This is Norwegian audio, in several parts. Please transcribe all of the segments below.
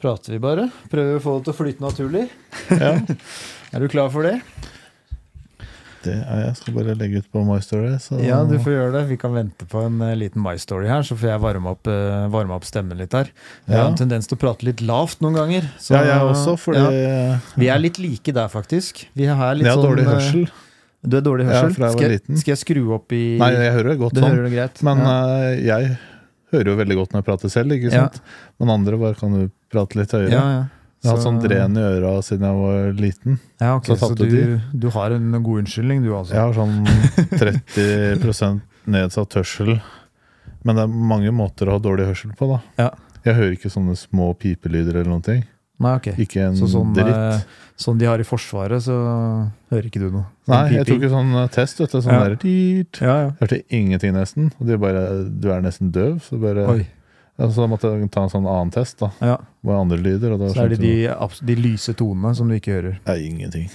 prater vi bare. Prøver å få det til å flyte naturlig. Ja, Er du klar for det? det er jeg. Skal bare legge ut på My Story. Så Ja, du får gjøre det. Vi kan vente på en eh, liten My Story her, så får jeg varme opp, eh, varme opp stemmen litt her. Jeg har en tendens til å prate litt lavt noen ganger. så- ja, jeg også, fordi Ja. Vi er litt like der, faktisk. Vi har litt jeg har sånn dårlig eh, hørsel. Du er dårlig Ja, hørsel? fra jeg var skal, liten. skal jeg skru opp i Nei, jeg hører det godt Du sånn. hører det greit? Men ja. eh, jeg hører jo veldig godt når jeg prater selv, ikke Ja. sant? Men andre bare kan du prate litt høyere. ja, ja. Jeg har hatt sånn dren i øra siden jeg var liten. Ja, ok, så så, du, du har en god unnskyldning, du altså? Jeg har sånn 30 nedsatt hørsel. Men det er mange måter å ha dårlig hørsel på, da. Ja. Jeg hører ikke sånne små pipelyder eller noen ting. Nei, ok. Ikke en Så sånn, dritt. eh, sånn de har i Forsvaret, så hører ikke du noe? Sånn Nei, jeg tok jo sånn eh, test, vet du. Sånn Ja. der ja. Hørte ingenting nesten. Og de bare Du er nesten døv. Så bare Oi. Ja, Så måtte jeg ta en sånn annen test, da. Ja. er andre lyder. Så er det de, de lyse tonene som du ikke hører. Nei, ingenting.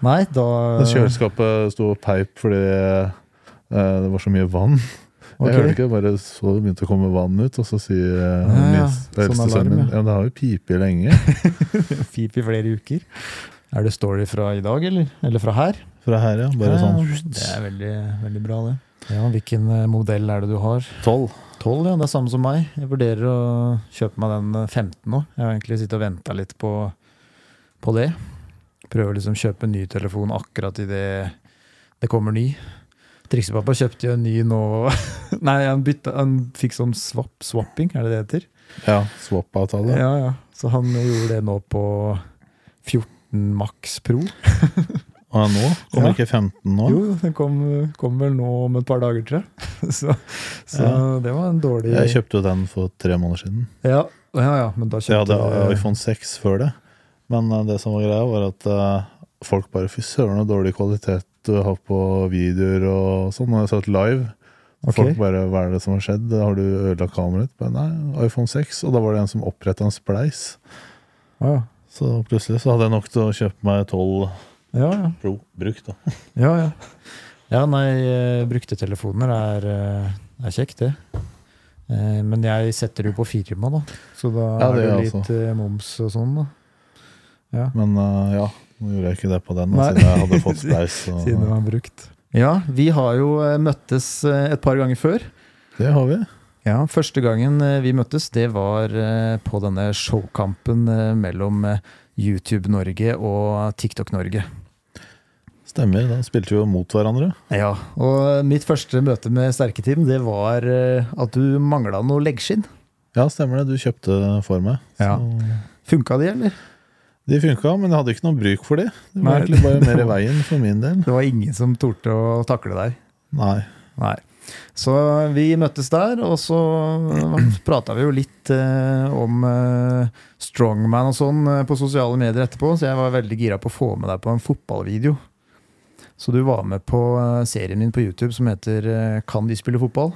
Nei, da kjøleskapet sto og peip fordi eh, det var så mye vann. Okay. Jeg hørte ikke, jeg bare så det begynte å komme vann ut, og så sier eh, Ja, ja. minst- Sånn eldste sønnen min ja. Det har jo pipet lenge. Pip i flere uker. Er det story fra i dag, eller? Eller fra her? Fra her, ja. Bare sånn Det er veldig, veldig bra, det. Ja, Hvilken eh, modell er det du har? tolv. 12, ja. Det er samme som meg. Jeg vurderer å kjøpe meg den eh, 15 nå. Jeg har egentlig sittet og venta litt på, på det. Prøver liksom å kjøpe en ny telefon akkurat idet det kommer ny. Triksepappa kjøpte jo en ny nå Nei, han, bytte, han fikk sånn swap, swapping, er det det heter? Ja, swap-avtale. Ja, ja. Så han gjorde det nå på 14 Max Pro. Og nå? Kommer Ja. ikke 15 nå? Jo, den kom, kom vel nå om et par dager, tror jeg. Så, så Ja. det var en dårlig Jeg kjøpte jo den for tre måneder siden. Ja, ja, ja men da kjøpte jeg hadde iPhone 6 før det. Men eh, det som var greia, var at uh, folk bare Fy søren, så dårlig kvalitet du har på videoer og sånn. Når jeg satt live, okay. folk bare Hva er det som har skjedd? Har du ødelagt kameraet? Bare, Nei, iPhone 6. Og da var det en som oppretta en spleis. Ja, Så plutselig så hadde jeg nok til å kjøpe meg 12 ja, ja. Pro brukt. da. Ja, ja. ja nei, eh, brukte telefoner er, eh, er kjekt, det. Eh, Men jeg setter det jo på firma, da. Så da Ja, er det det gjør jeg litt altså. moms og sånn, da. Ja, Men uh, ja, nå gjorde jeg ikke det på den, da, siden jeg hadde fått spleis. og- Siden det var brukt. Ja, vi har jo møttes et par ganger før. Det har vi. Ja, Første gangen vi møttes, det var på denne showkampen mellom YouTube Norge og TikTok Norge. Stemmer. Da spilte vi jo mot hverandre. Ja, og mitt første møte med sterke team, det var eh, at du mangla noe leggskinn. Ja, stemmer det. Du kjøpte for meg. Ja. Funka de, eller? de funka, men jeg hadde ikke noe bruk for de. Det var Nei. egentlig bare mer i veien for min del. Det var ingen som torde å takle deg. Nei. Nei. Så vi møttes der, og så prata vi jo litt eh, om eh, strongman og sånn eh, på sosiale medier etterpå, så jeg var veldig gira på å få med deg på en fotballvideo. Så du var med på eh, serien min på YouTube som heter eh, Kan de spille fotball?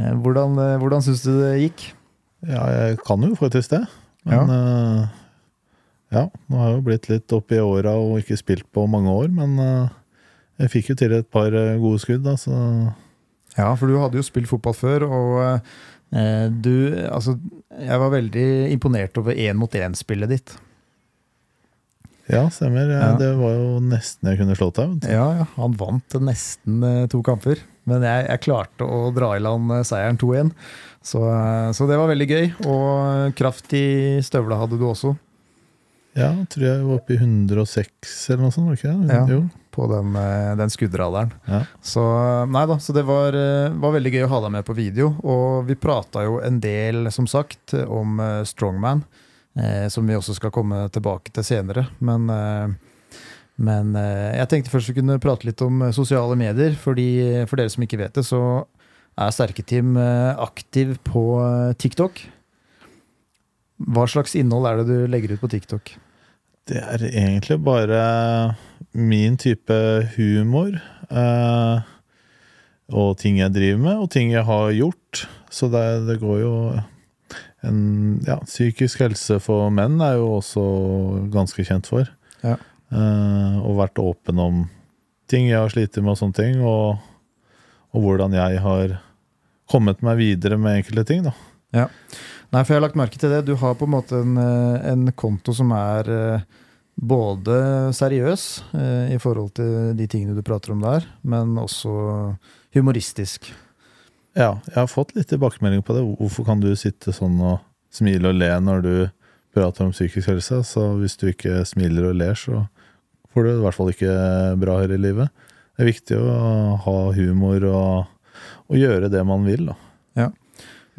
Eh, hvordan hvordan syns du det gikk? Ja, jeg kan jo faktisk det. Men eh, ja, nå har jeg jo blitt litt opp i åra og ikke spilt på mange år, men jeg fikk jo til et par gode skudd, da, så Ja, for du hadde jo spilt fotball før, og du Altså, jeg var veldig imponert over én-mot-én-spillet ditt. Ja, stemmer. Ja. Det var jo nesten jeg kunne slått deg. Ja, ja, han vant nesten eh, to kamper. Men jeg, jeg klarte å dra i land eh, seieren 2-1. Så, eh, så det var veldig gøy. Og kraft i støvla hadde du også, Ja, tror jeg var oppe i 106 eller noe sånt, var ikke det? Ja. Jo. på den, den skuddradaren. Ja. Så nei da, så det var, var veldig gøy å ha deg med på video. Og vi prata jo en del, som sagt, om Strongman. Eh, som vi også skal komme tilbake til senere. Men, eh, men eh, jeg tenkte først vi kunne prate litt om sosiale medier. Fordi, for dere som ikke vet det, så er Sterketeam aktiv på TikTok. Hva slags innhold er det du legger ut på TikTok? Det er egentlig bare min type humor. Eh, og ting jeg driver med, og ting jeg har gjort. Så det, det går jo en Ja, psykisk helse for menn er jo også ganske kjent for. Ja. Uh, og vært åpen om ting jeg har slitt med og sånne ting, og, og hvordan jeg har kommet meg videre med enkelte ting, da. Nei, for jeg har lagt merke til det. Du har på en måte en, eh, en konto som er eh, både seriøs uh, i forhold til de tingene du prater om der, men også humoristisk. Ja, jeg har fått litt tilbakemelding på det. Hvorfor kan du sitte sånn og smile og le når du prater om psykisk helse? Så hvis du ikke smiler og ler, så får du det i hvert fall ikke bra her i livet. Det er viktig å ha humor og, og gjøre det man vil, da.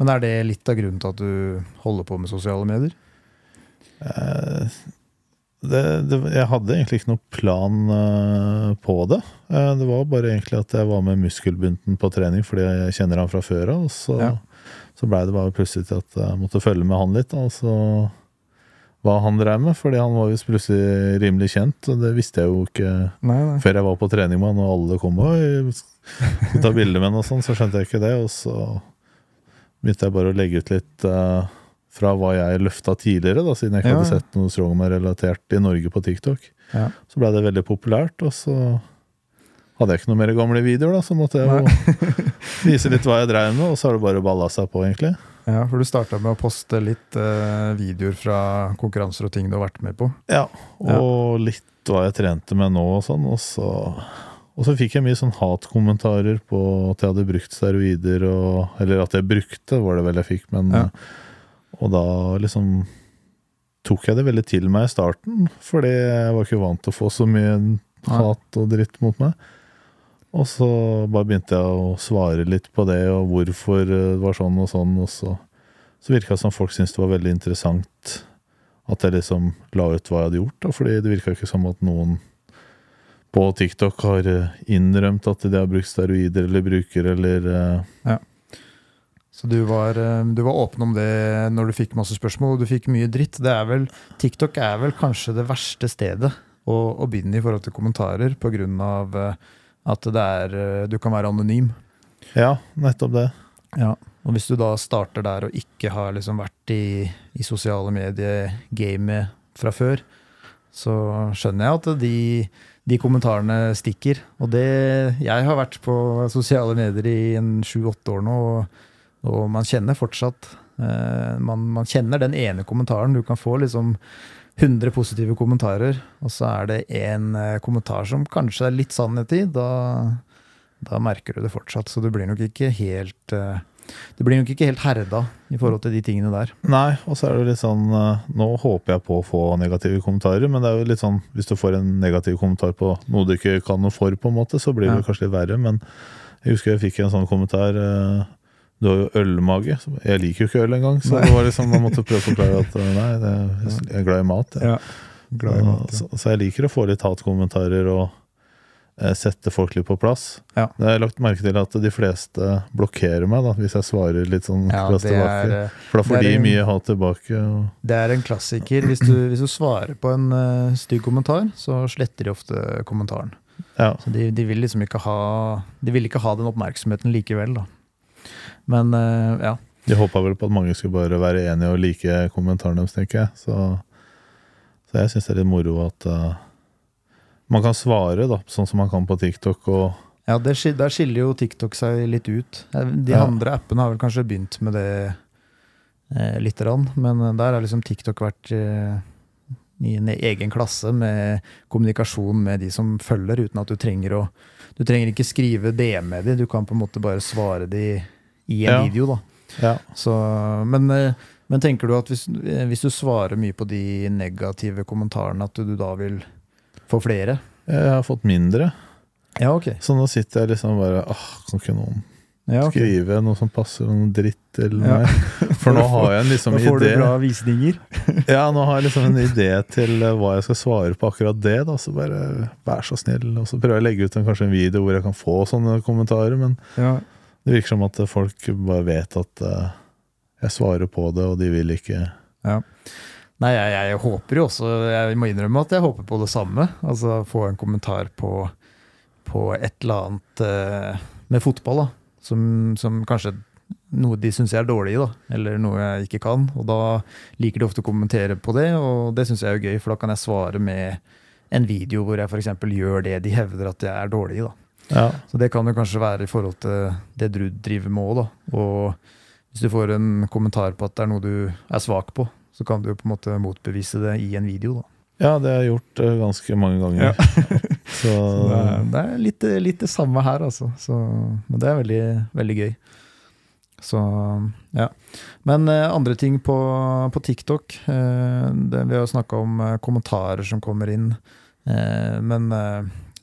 Men er det litt av grunnen til at du holder på med sosiale medier? Eh, det, det, jeg hadde egentlig ikke noen plan uh, på det. Uh, det var bare egentlig at jeg var med muskelbunten på trening fordi jeg kjenner han fra før av. Og så, Ja. så blei det bare plutselig til at jeg måtte følge med han litt. da, Og så hva han drev med, fordi han var jo plutselig rimelig kjent. Og det visste jeg jo ikke Nei, nei. før jeg var på trening med han, og alle kom og skulle ta bilder med han og sånn, så skjønte jeg ikke det. Og så begynte jeg bare å legge ut litt eh, fra hva jeg løfta tidligere, da, siden jeg ikke Ja, hadde ja. sett noe strongman-relatert i Norge på TikTok. Ja. Så blei det veldig populært, og så hadde jeg ikke noe mer gamle videoer, da, så måtte jeg jo vise litt hva jeg dreiv med, og så har det bare balla seg på, egentlig. Ja, for du starta med å poste litt eh, videoer fra konkurranser og ting du har vært med på. Ja, og litt hva jeg trente med nå og sånn, og så og så fikk jeg mye sånn hatkommentarer på at jeg hadde brukt steroider, og, eller at jeg brukte, var det vel jeg fikk, men Ja. Og da liksom tok jeg det veldig til meg i starten, fordi jeg var ikke vant til å få så mye hat og dritt mot meg. Og så bare begynte jeg å svare litt på det, og hvorfor det var sånn og sånn, og så, så virka det som folk syntes det var veldig interessant at jeg liksom la ut hva jeg hadde gjort, da, fordi det virka ikke som at noen på TikTok har eh, innrømt at de har brukt steroider eller bruker eller eh, Så du var, eh, du var åpen om det når du fikk masse spørsmål, og du fikk mye dritt. Det er vel, TikTok er vel kanskje det verste stedet å, å begynne i forhold til kommentarer, pga. at det er, eh, du kan være anonym. Ja, nettopp det. Ja. Og hvis du da starter der og ikke har liksom vært i, i sosiale medier-gamet fra før, så skjønner jeg at de, de kommentarene stikker. Og det Jeg har vært på sosiale medier i en sju-åtte år nå, og, og man kjenner fortsatt eh, man, man kjenner den ene kommentaren. Du kan få liksom 100 positive kommentarer, og så er det en eh, kommentar som kanskje er litt sannhet i. Da, da merker du det fortsatt. Så du blir nok ikke helt eh, du blir nok ikke helt herda i forhold til de tingene der. Nei, og så er det litt sånn Nå håper jeg på å få negative kommentarer, men det er jo litt sånn hvis du får en negativ kommentar på noe du ikke kan noe for, på en måte, så blir det Ja. kanskje litt verre. Men jeg husker jeg fikk en sånn kommentar Du har jo ølmage. Jeg liker jo ikke øl engang, så Nei. det var liksom, man måtte prøve å forklare at eh, nei, det, jeg er glad i mat. jeg. Glad i mat. Så, så jeg liker å få litt hatkommentarer og eh, sette folk litt på plass. Ja. Jeg har lagt merke til at de fleste blokkerer meg da, hvis jeg svarer litt sånn Ja, tilbake. er, eh, For da får de en- mye hat tilbake. Og, det er en klassiker. Hvis du, hvis du svarer på en uh, stygg kommentar, så sletter de ofte kommentaren. ja. Så de, de vil liksom ikke ha De vil ikke ha den oppmerksomheten likevel, da. Men eh, ja. De håpa vel på at mange skulle bare være enige og like kommentaren deres, tenker jeg. Så, så jeg syns det er litt moro at uh, man kan svare, da, sånn som man kan på TikTok. Og, Ja, det, skil- Der skiller jo TikTok seg litt ut. Eh, De Ja. andre appene har vel kanskje begynt med det eh, lite grann, men der har liksom TikTok vært eh, i en egen klasse med kommunikasjon med de som følger, uten at du trenger å Du trenger ikke skrive DM med de, du kan på en måte bare svare de i en Ja. video, ja. Så, men, eh, men tenker du at hvis, eh, hvis du svarer mye på de negative kommentarene, at du da vil få flere? Jeg har fått mindre. Ja, ok. Så nå sitter jeg liksom bare åh, Kan ikke noen Ja, okay. skrive noe som passer noe dritt til Ja. meg? For nå har jeg en liksom Nå får du bra visninger. Ja, nå har jeg liksom en idé til eh, hva jeg skal svare på akkurat det. da, Så bare vær så snill. Og så prøver jeg å legge ut en, kanskje en video hvor jeg kan få sånne kommentarer. Men Ja. Det virker som at folk bare vet at eh, jeg svarer på det, og de vil ikke Nei, jeg, jeg håper jo også Jeg må innrømme at jeg håper på det samme. Altså få en kommentar på, på et eller annet uh, med fotball, da. Som, som kanskje noe de syns jeg er dårlig i, da. Eller noe jeg ikke kan. Og da liker de ofte å kommentere på det, og det syns jeg er gøy, for da kan jeg svare med en video hvor jeg f.eks. gjør det de hevder at jeg er dårlig i. da. Ja, Så det kan jo kanskje være i forhold til det du driver med òg, da. Og hvis du får en kommentar på at det er noe du er svak på, så kan du jo på en måte motbevise det i en video. da. Ja, det har jeg gjort eh, ganske mange ganger. Så, Så det er, det er litt, litt det samme her, altså. Så, men det er veldig, veldig gøy. Så ja. Men eh, andre ting på, på TikTok eh, det, Vi har snakka om kommentarer som kommer inn. Eh, men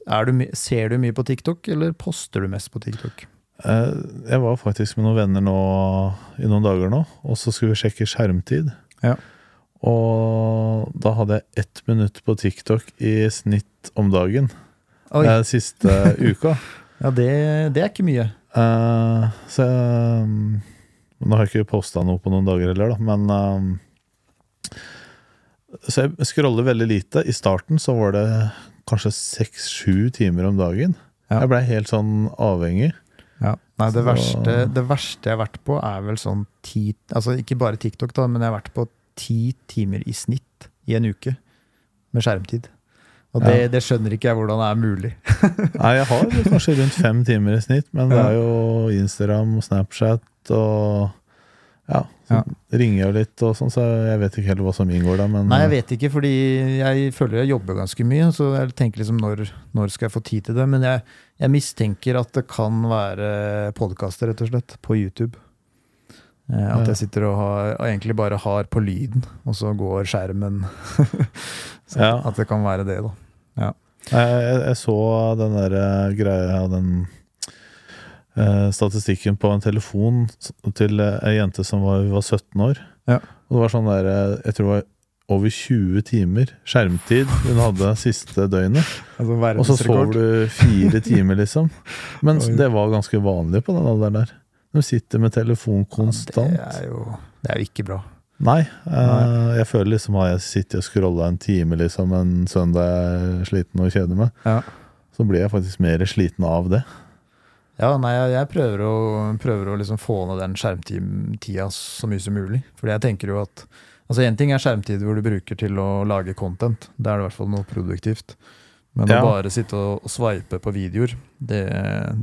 du, ser du mye på TikTok, eller poster du mest på TikTok? eh, jeg var faktisk med noen venner nå i noen dager nå, og så skulle vi sjekke skjermtid. Ja. Og da hadde jeg ett minutt på TikTok i snitt om dagen Oi, eh, siste uka. ja, det, det er ikke mye. Eh, så um, Nå har jeg ikke posta noe på noen dager heller, da, men um, Så jeg scroller veldig lite. I starten så var det kanskje seks-sju timer om dagen. Ja. Jeg blei helt sånn avhengig. Ja. Nei, det Så- verste, det verste jeg har vært på, er vel sånn ti Altså ikke bare TikTok, da, men jeg har vært på ti timer i snitt i en uke med skjermtid. Og det, Ja. det skjønner ikke jeg hvordan det er mulig. Nei, jeg har kanskje rundt fem timer i snitt, men det er jo Instagram og Snapchat og Ja, Ja. ringer jeg jo litt og sånn, så jeg vet ikke helt hva som inngår der, men Nei, jeg vet ikke, fordi jeg føler jeg jobber ganske mye, så jeg tenker liksom når, når skal jeg få tid til det? Men jeg, jeg mistenker at det kan være podkaster, rett og slett, på YouTube. Eh, at jeg sitter og, har, og egentlig bare har på lyden, og så går skjermen. så Ja. At det kan være det, da. Jeg, jeg, jeg så den der eh, greia, den eh, statistikken på en telefon til eh, ei jente som var, var 17 år. Ja. Og det var sånn der, eh, jeg tror det var over 20 timer skjermtid hun hadde siste døgnet. Altså Og så sov du fire timer, liksom. Men det var ganske vanlig på den alderen der. De sitter med telefon konstant. Det er jo, det er jo ikke bra. Nei, eh, jeg føler liksom at jeg sitter og scroller en time liksom en søndag jeg er sliten og kjeder meg. Ja. Så blir jeg faktisk mer sliten av det. Ja, nei, jeg, prøver å, prøver å liksom få ned den skjermtida så mye som mulig. Fordi jeg tenker jo at Altså Én ting er skjermtid hvor du bruker til å lage content. Da er det i hvert fall noe produktivt. Men Ja. å bare sitte og, og sveipe på videoer, det,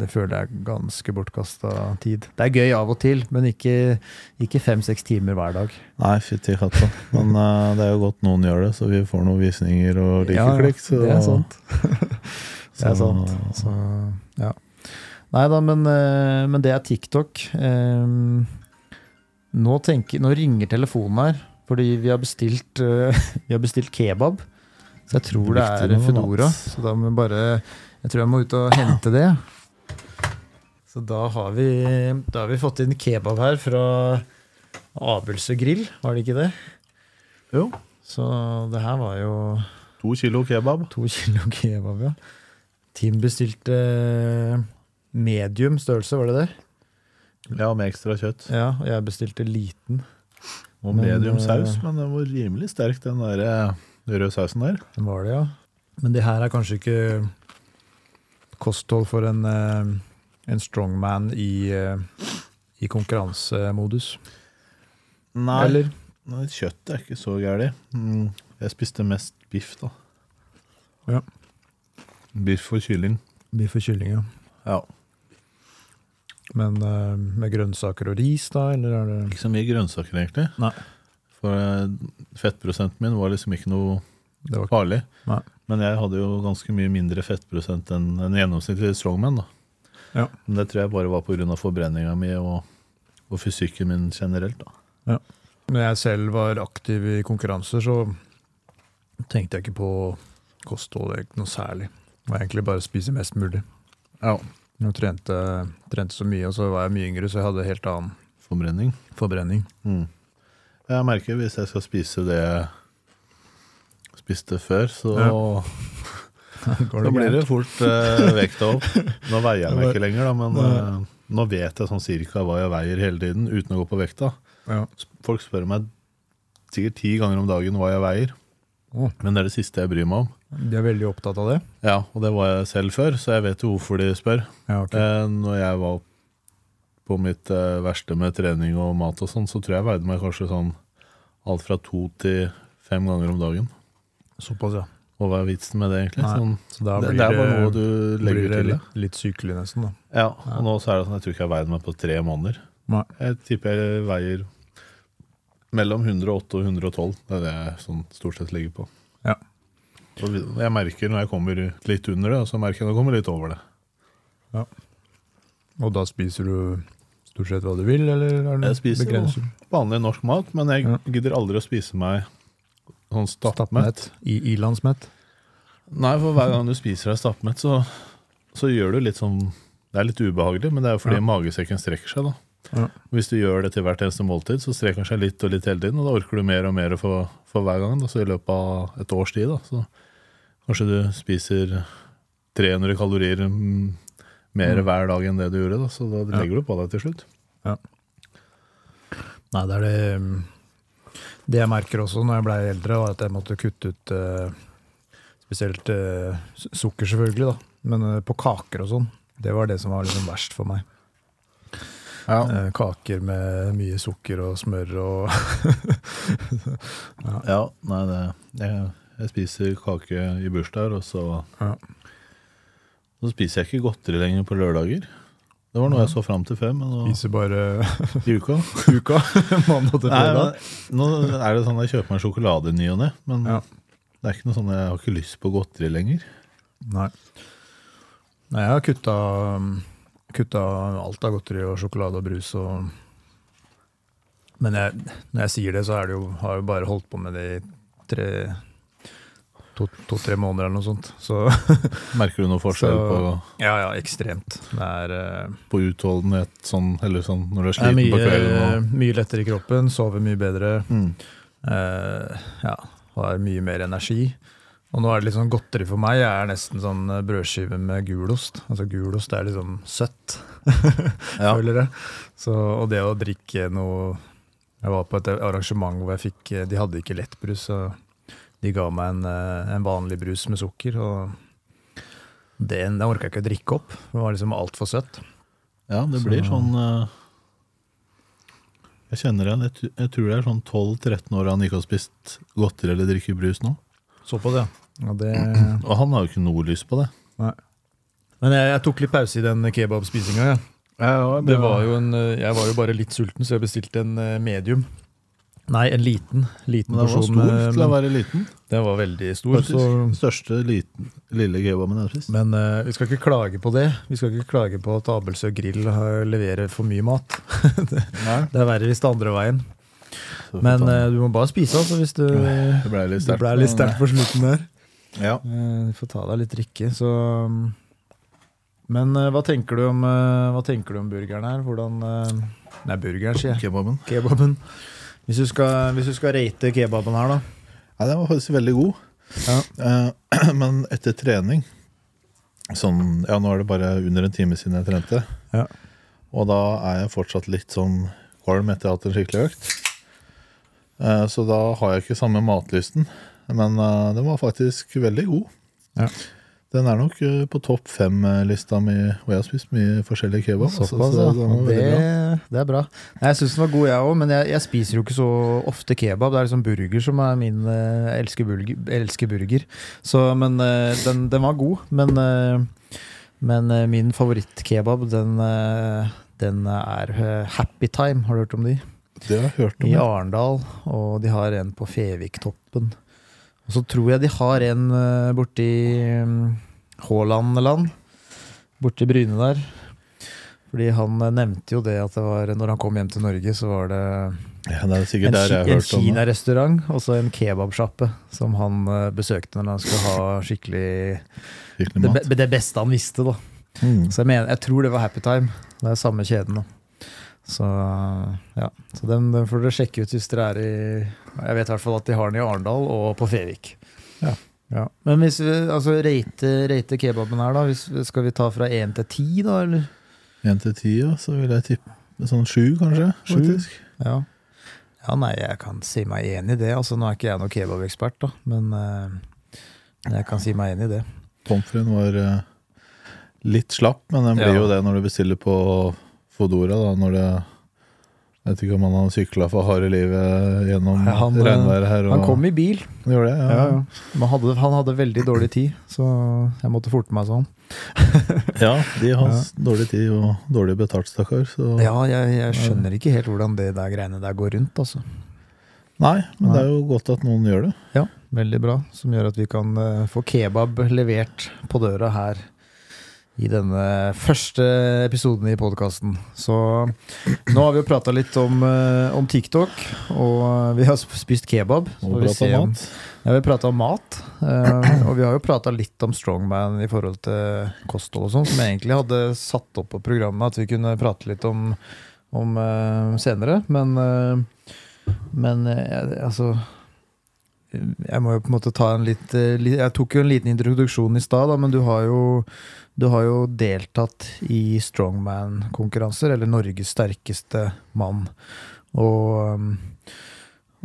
det føler jeg er ganske bortkasta tid. Det er gøy av og til, men ikke, ikke fem-seks timer hver dag. Nei, fytti katta. Men uh, det er jo godt noen gjør det, så vi får noen visninger og likeklikk. Ja, det er sant. Det er sant. Så, ja. Nei da, men, eh, men det er TikTok. Ehm, nå, tenker, nå ringer telefonen her, fordi vi har bestilt, eh, vi har bestilt kebab. Så jeg tror det er Fedora Foodora. Så da må vi bare Jeg tror jeg må ut og hente det. Så da har vi, da har vi fått inn kebab her fra Abelse grill, var det ikke det? Jo. Så det her var jo To kilo kebab. To kilo kebab, ja. Tim bestilte eh, medium størrelse, var det det? Ja, med ekstra kjøtt. Ja, og jeg bestilte liten. Og Men, medium eh, saus, men den var rimelig sterk, den der eh, røde sausen der. Den var det, ja. Men det her er kanskje ikke kosthold for en, eh, en strongman i, i konkurransemodus. Nei, Eller? Nei, kjøttet er ikke så gærent. Mm, jeg spiste mest biff, da. Ja. Biff og kylling. Biff og kylling, ja. Ja. Men uh, med grønnsaker og ris, da? Eller er det Ikke så mye grønnsaker, egentlig. Nei. For uh, fettprosenten min var liksom ikke noe Det var farlig. Nei. Men jeg hadde jo ganske mye mindre fettprosent enn en gjennomsnittlig strongman. da. Ja. Men det tror jeg bare var pga. forbrenninga mi og, og fysikken min generelt. da. Ja. Når jeg selv var aktiv i konkurranser, så tenkte jeg ikke på kosthold noe særlig. Det var egentlig bare å spise mest mulig. Ja. Jeg trente, trente så mye, og så var jeg mye yngre, så jeg hadde helt annen Forbrenning. forbrenning. Mm. Jeg merker hvis jeg skal spise det jeg spiste før, så, ja. Da blir det fort eh, vekta opp. Nå veier jeg meg ikke lenger, da, men eh, nå vet jeg sånn cirka hva jeg veier hele tiden uten å gå på vekta. Ja. Folk spør meg sikkert ti ganger om dagen hva jeg veier, oh. men det er det siste jeg bryr meg om. De er veldig opptatt av det? Ja, og det var jeg selv før, så jeg vet jo hvorfor de spør. Ja, okay. Eh, når jeg var på mitt eh, verste med trening og mat og sånn, så tror jeg veide meg kanskje sånn alt fra to til fem ganger om dagen. Såpass, ja. Og hva er vitsen med det, egentlig? Sånn, Så det, det er bare noe du legger til. litt, litt sykelig, nesten. da. Ja, og nå så er det sånn, jeg tror ikke jeg veide meg på tre måneder. Nei. Jeg tipper jeg veier mellom 108 og 112. Det er det jeg sånn stort sett ligger på. Ja. Jeg merker når jeg kommer litt under det, og så merker jeg når jeg kommer litt over det. Ja. Og da spiser du stort sett hva du vil, eller er det Jeg spiser begrenset? Vanlig norsk mat, men jeg Ja. gidder aldri å spise meg sånn. Stappmett? I ilandsmett? Nei, for hver gang du spiser deg stappmett, så, så gjør du litt sånn Det er litt ubehagelig, men det er jo fordi Ja. magesekken strekker seg. da. Ja. Hvis du gjør det til hvert eneste måltid, så strekker den seg litt og litt hele tiden, og da orker du mer og mer for, for hver gang. Da. Så i løpet av et års tid, da, så kanskje du spiser 300 kalorier mm, mer Mm. hver dag enn det du gjorde, da, så da Ja. legger du på deg til slutt. Nei, det er det mm, Det jeg merker også når jeg ble eldre, var at jeg måtte kutte ut eh, spesielt eh, sukker, selvfølgelig, da. Men eh, på kaker og sånn. Det var det som var liksom verst for meg. Ja. kaker med mye sukker og smør og Ja, nei, det jeg, jeg spiser kake i bursdager, og så Ja. Så spiser jeg ikke godteri lenger på lørdager. Det var noe jeg så fram til før, men nå, spiser bare i uka uka. Mandag til fredag. Nå er det sånn at jeg kjøper meg sjokolade i ny og ne, men Ja. det er ikke noe sånn jeg har ikke lyst på godteri lenger. Nei. Nei, jeg har kutta, um, kutta alt av godteri og sjokolade og brus og Men jeg, når jeg sier det, så det jo, har jeg jo bare holdt på med det i tre To-tre måneder eller noe sånt. Så Merker du noe forskjell Så- på, ja, ja, ekstremt. Er, eh, på utholdenhet sånn, eller sånn når du er sliten er sliten på kvelden? kvelden? mye lettere i kroppen, sover mye bedre. Mm. Uh, ja, har mye mer energi. Og nå er det litt sånn godteri for meg. Jeg er nesten sånn eh, brødskive med gulost. Altså Gulost er liksom søtt, ja. føler jeg. Så, og det å drikke noe Jeg var på et arrangement hvor jeg fikk De hadde ikke lettbrus, så de ga meg en, eh, en vanlig brus med sukker. Og den, den orka jeg ikke å drikke opp. Det var liksom altfor søtt. ja, det blir Så- sånn eh, Jeg kjenner igjen. Jeg, jeg tror det er sånn 12-13 år han ikke har spist godteri eller drikker brus nå. Så på det. Ja, det Og han har jo ikke noe lyst på det. Men jeg, jeg tok litt pause i den kebabspisinga. Ja. Det var jo en, eh, jeg var jo bare litt sulten, så jeg bestilte en medium. Nei, en liten. liten Men den var stor eh, til å være liten. Den var veldig stor. Så, Største liten, lille kebaben jeg har spist. men uh, vi skal ikke klage på det. Vi skal ikke klage på at Abelsø grill har- leverer for mye mat. det, Det er verre hvis det er andre veien. Men eh, du må bare spise, altså, hvis du det ble litt sterkt. ble litt sterkt på slutten der. Ja. Uh, Du får ta deg litt drikke, så um, Men hva tenker du om Hva tenker du om burgeren her? Hvordan Nei, burgeren, sier jeg. Kebaben. Kebaben. Hvis du skal, hvis du skal rate kebaben her, da. Ja, den var faktisk veldig god. Ja. Uh, men etter trening sånn, Ja, nå er det bare under en time siden jeg trente. Ja. Og da er jeg fortsatt litt sånn kvalm etter å ha hatt en skikkelig økt. Eh, så da har jeg ikke samme matlysten. Men eh, den var faktisk veldig god. Ja. Den er nok eh, på topp fem-lista mi, og jeg har spist mye forskjellig kebab. så- Såpass, så så Det, det er bra. Jeg syns den var god, jeg òg, men jeg, jeg spiser jo ikke så ofte kebab. Det er liksom burger som er min eh, Jeg elsker burger. Elsker burger. Så, men eh, den, den var god. Men, men min favorittkebab, den, den er Happy Time. Har du hørt om de? Det har jeg hørt om. I. Arendal, og de har en på Feviktoppen. Og så tror jeg de har en eh, borti land, Haalandland, borti Bryne der. Fordi han eh, nevnte jo det at det var når han kom hjem til Norge, så var det Ja, det en, en kinarestaurant og så en kebabsjappe som han eh, besøkte når han skulle ha skikkelig Skikkelig det, det beste han visste, da. Mm. Så jeg, mener, jeg tror det var Happy Time. Det er samme kjeden. da. Så ja, så den, den får dere sjekke ut hvis dere er i Jeg vet i hvert fall at de har den i Arendal og på Fevik. Ja. Ja. Men hvis vi altså rate, rate kebaben her, da. Hvis, skal vi ta fra én til ti, da? Eller? 1 til 10, ja, så vil jeg tippe sånn 7, kanskje. Sju? faktisk. Ja. ja, nei, jeg kan si meg enig i det. Altså, nå er ikke jeg noen kebabekspert, da, men uh, jeg kan si meg enig i det. Pommes fritesen var uh, litt slapp, men den blir Ja. jo det når du bestiller på Fodora. Da, når det Jeg vet ikke om han har sykla for harde livet gjennom Nei, eh, regnværet her. Og, Han kom i bil. Han gjorde det, ja. Ja, ja. Men hadde, han hadde veldig dårlig tid, så jeg måtte forte meg sånn. Ja, de har Ja. dårlig tid og dårlig betalt, stakkar. Så Ja, jeg, jeg skjønner ikke helt hvordan det der greiene der går rundt, altså. Nei, men det er jo godt at noen gjør det. Ja, veldig bra. Som gjør at vi kan eh, få kebab levert på døra her i denne første episoden i podkasten. Så nå har vi jo prata litt om, eh, om TikTok, og vi har spist kebab. Og vi prata om- mat. Ja, vi har prata om mat, eh, og vi har jo prata litt om strongman i forhold til kosthold og sånn, som jeg egentlig hadde satt opp på programmet at vi kunne prate litt om, om eh, senere. Men, men altså Jeg må jo på en måte ta en litt eh, Jeg tok jo en liten introduksjon i stad, men du har jo du har jo deltatt i strongman-konkurranser, eller Norges sterkeste mann. Og, um,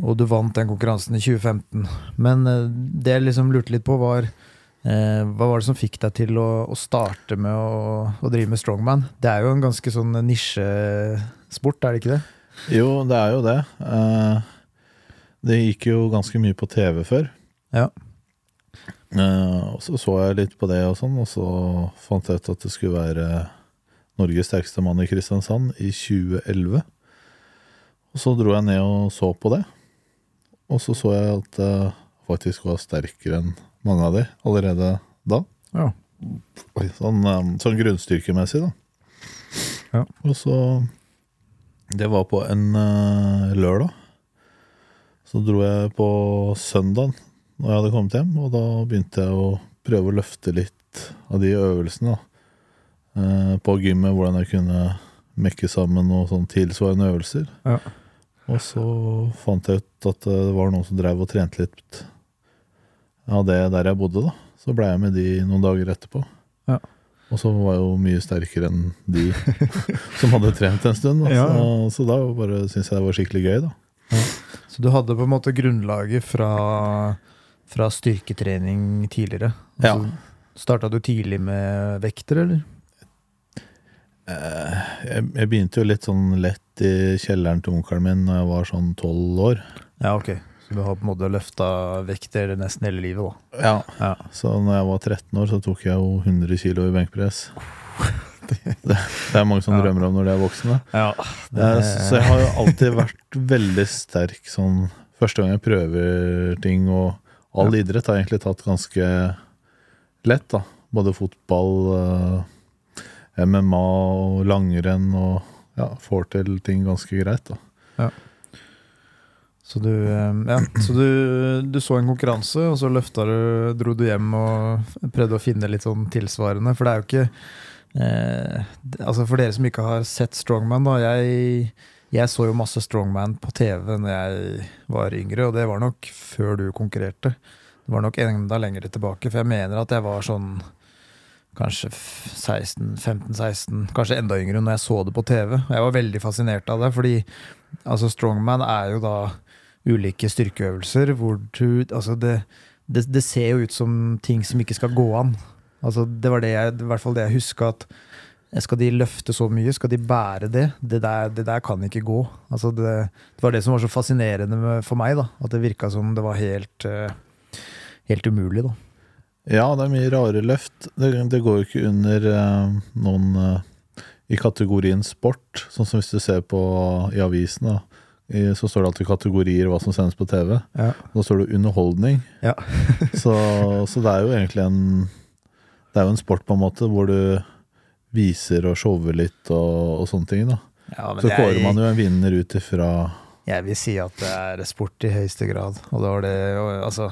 og du vant den konkurransen i 2015. Men eh, det jeg liksom lurte litt på, var eh, hva var det som fikk deg til å, å starte med å, å drive med strongman? Det er jo en ganske sånn nisjesport, er det ikke det? Jo, det er jo det. Eh, Det gikk jo ganske mye på TV før. Ja. Uh, og så så jeg litt på det og sånn, og så fant jeg ut at det skulle være Norges sterkeste mann i Kristiansand i 2011. Og så dro jeg ned og så på det. Og så så jeg at jeg faktisk var sterkere enn mange av de allerede da. Ja. Sånn, um, sånn grunnstyrkemessig, da. Ja. Og så Det var på en uh, lørdag. Så dro jeg på søndagen når jeg hadde kommet hjem, og da begynte jeg å prøve å løfte litt av de øvelsene da. Eh, på gymmet, hvordan jeg kunne mekke sammen noen sånn tilsvarende øvelser. Ja. Og så fant jeg ut at det var noen som drev og trente litt av det der jeg bodde, da. Så ble jeg med de noen dager etterpå. Ja. Og så var jeg jo mye sterkere enn de som hadde trent en stund. Da. Ja, ja. Så, så da bare syntes jeg det var skikkelig gøy, da. Så du hadde på en måte grunnlaget fra, fra styrketrening tidligere? Ja. Starta du tidlig med vekter, eller? Eh, Jeg, jeg begynte jo litt sånn lett i kjelleren til onkelen min når jeg var sånn tolv år. Ja, ok. Så du har på en måte løfta vekter nesten hele livet, da? Ja. Ja. Så når jeg var 13 år, så tok jeg jo 100 kilo i benkpress. Det, det er mange som Ja. drømmer om når de er voksne. Ja, det... Så jeg har jo alltid vært veldig sterk sånn Første gang jeg prøver ting, og all idrett har jeg egentlig tatt ganske lett, da. Både fotball, eh, MMA og langrenn, og ja, får til ting ganske greit, da. Så du, eh, ja, så du, du så en konkurranse, og så løfta du, dro du hjem og prøvde å finne litt sånn tilsvarende. For det er jo ikke eh, Altså For dere som ikke har sett Strongman, da. Jeg, jeg så jo masse Strongman på TV når jeg var yngre, og det var nok før du konkurrerte. Det var nok enda lenger tilbake, for jeg mener at jeg var sånn kanskje 16-15-16, kanskje enda yngre når jeg så det på TV. Og jeg var veldig fascinert av det, fordi altså Strongman er jo da ulike styrkeøvelser hvor du Altså, det, det, det ser jo ut som ting som ikke skal gå an. Altså, det var det jeg, i hvert fall det jeg huska at skal de løfte så mye? Skal de bære det? Det der, det der kan ikke gå. Altså det, det var det som var så fascinerende for meg. da At det virka som det var helt, eh, helt umulig. da Ja, det er mye rare løft. Det, det går jo ikke under eh, noen eh, i kategorien sport, sånn som hvis du ser på i avisen. I, så står det alltid kategorier hva som sendes på TV. Ja. Da står det underholdning. Ja. så, så det er jo egentlig en Det er jo en sport på en måte hvor du viser og shower litt og, og sånne ting. da Ja, men Så kårer man jo en vinner ut ifra Jeg vil si at det er sport i høyeste grad. Og det var det og, Altså,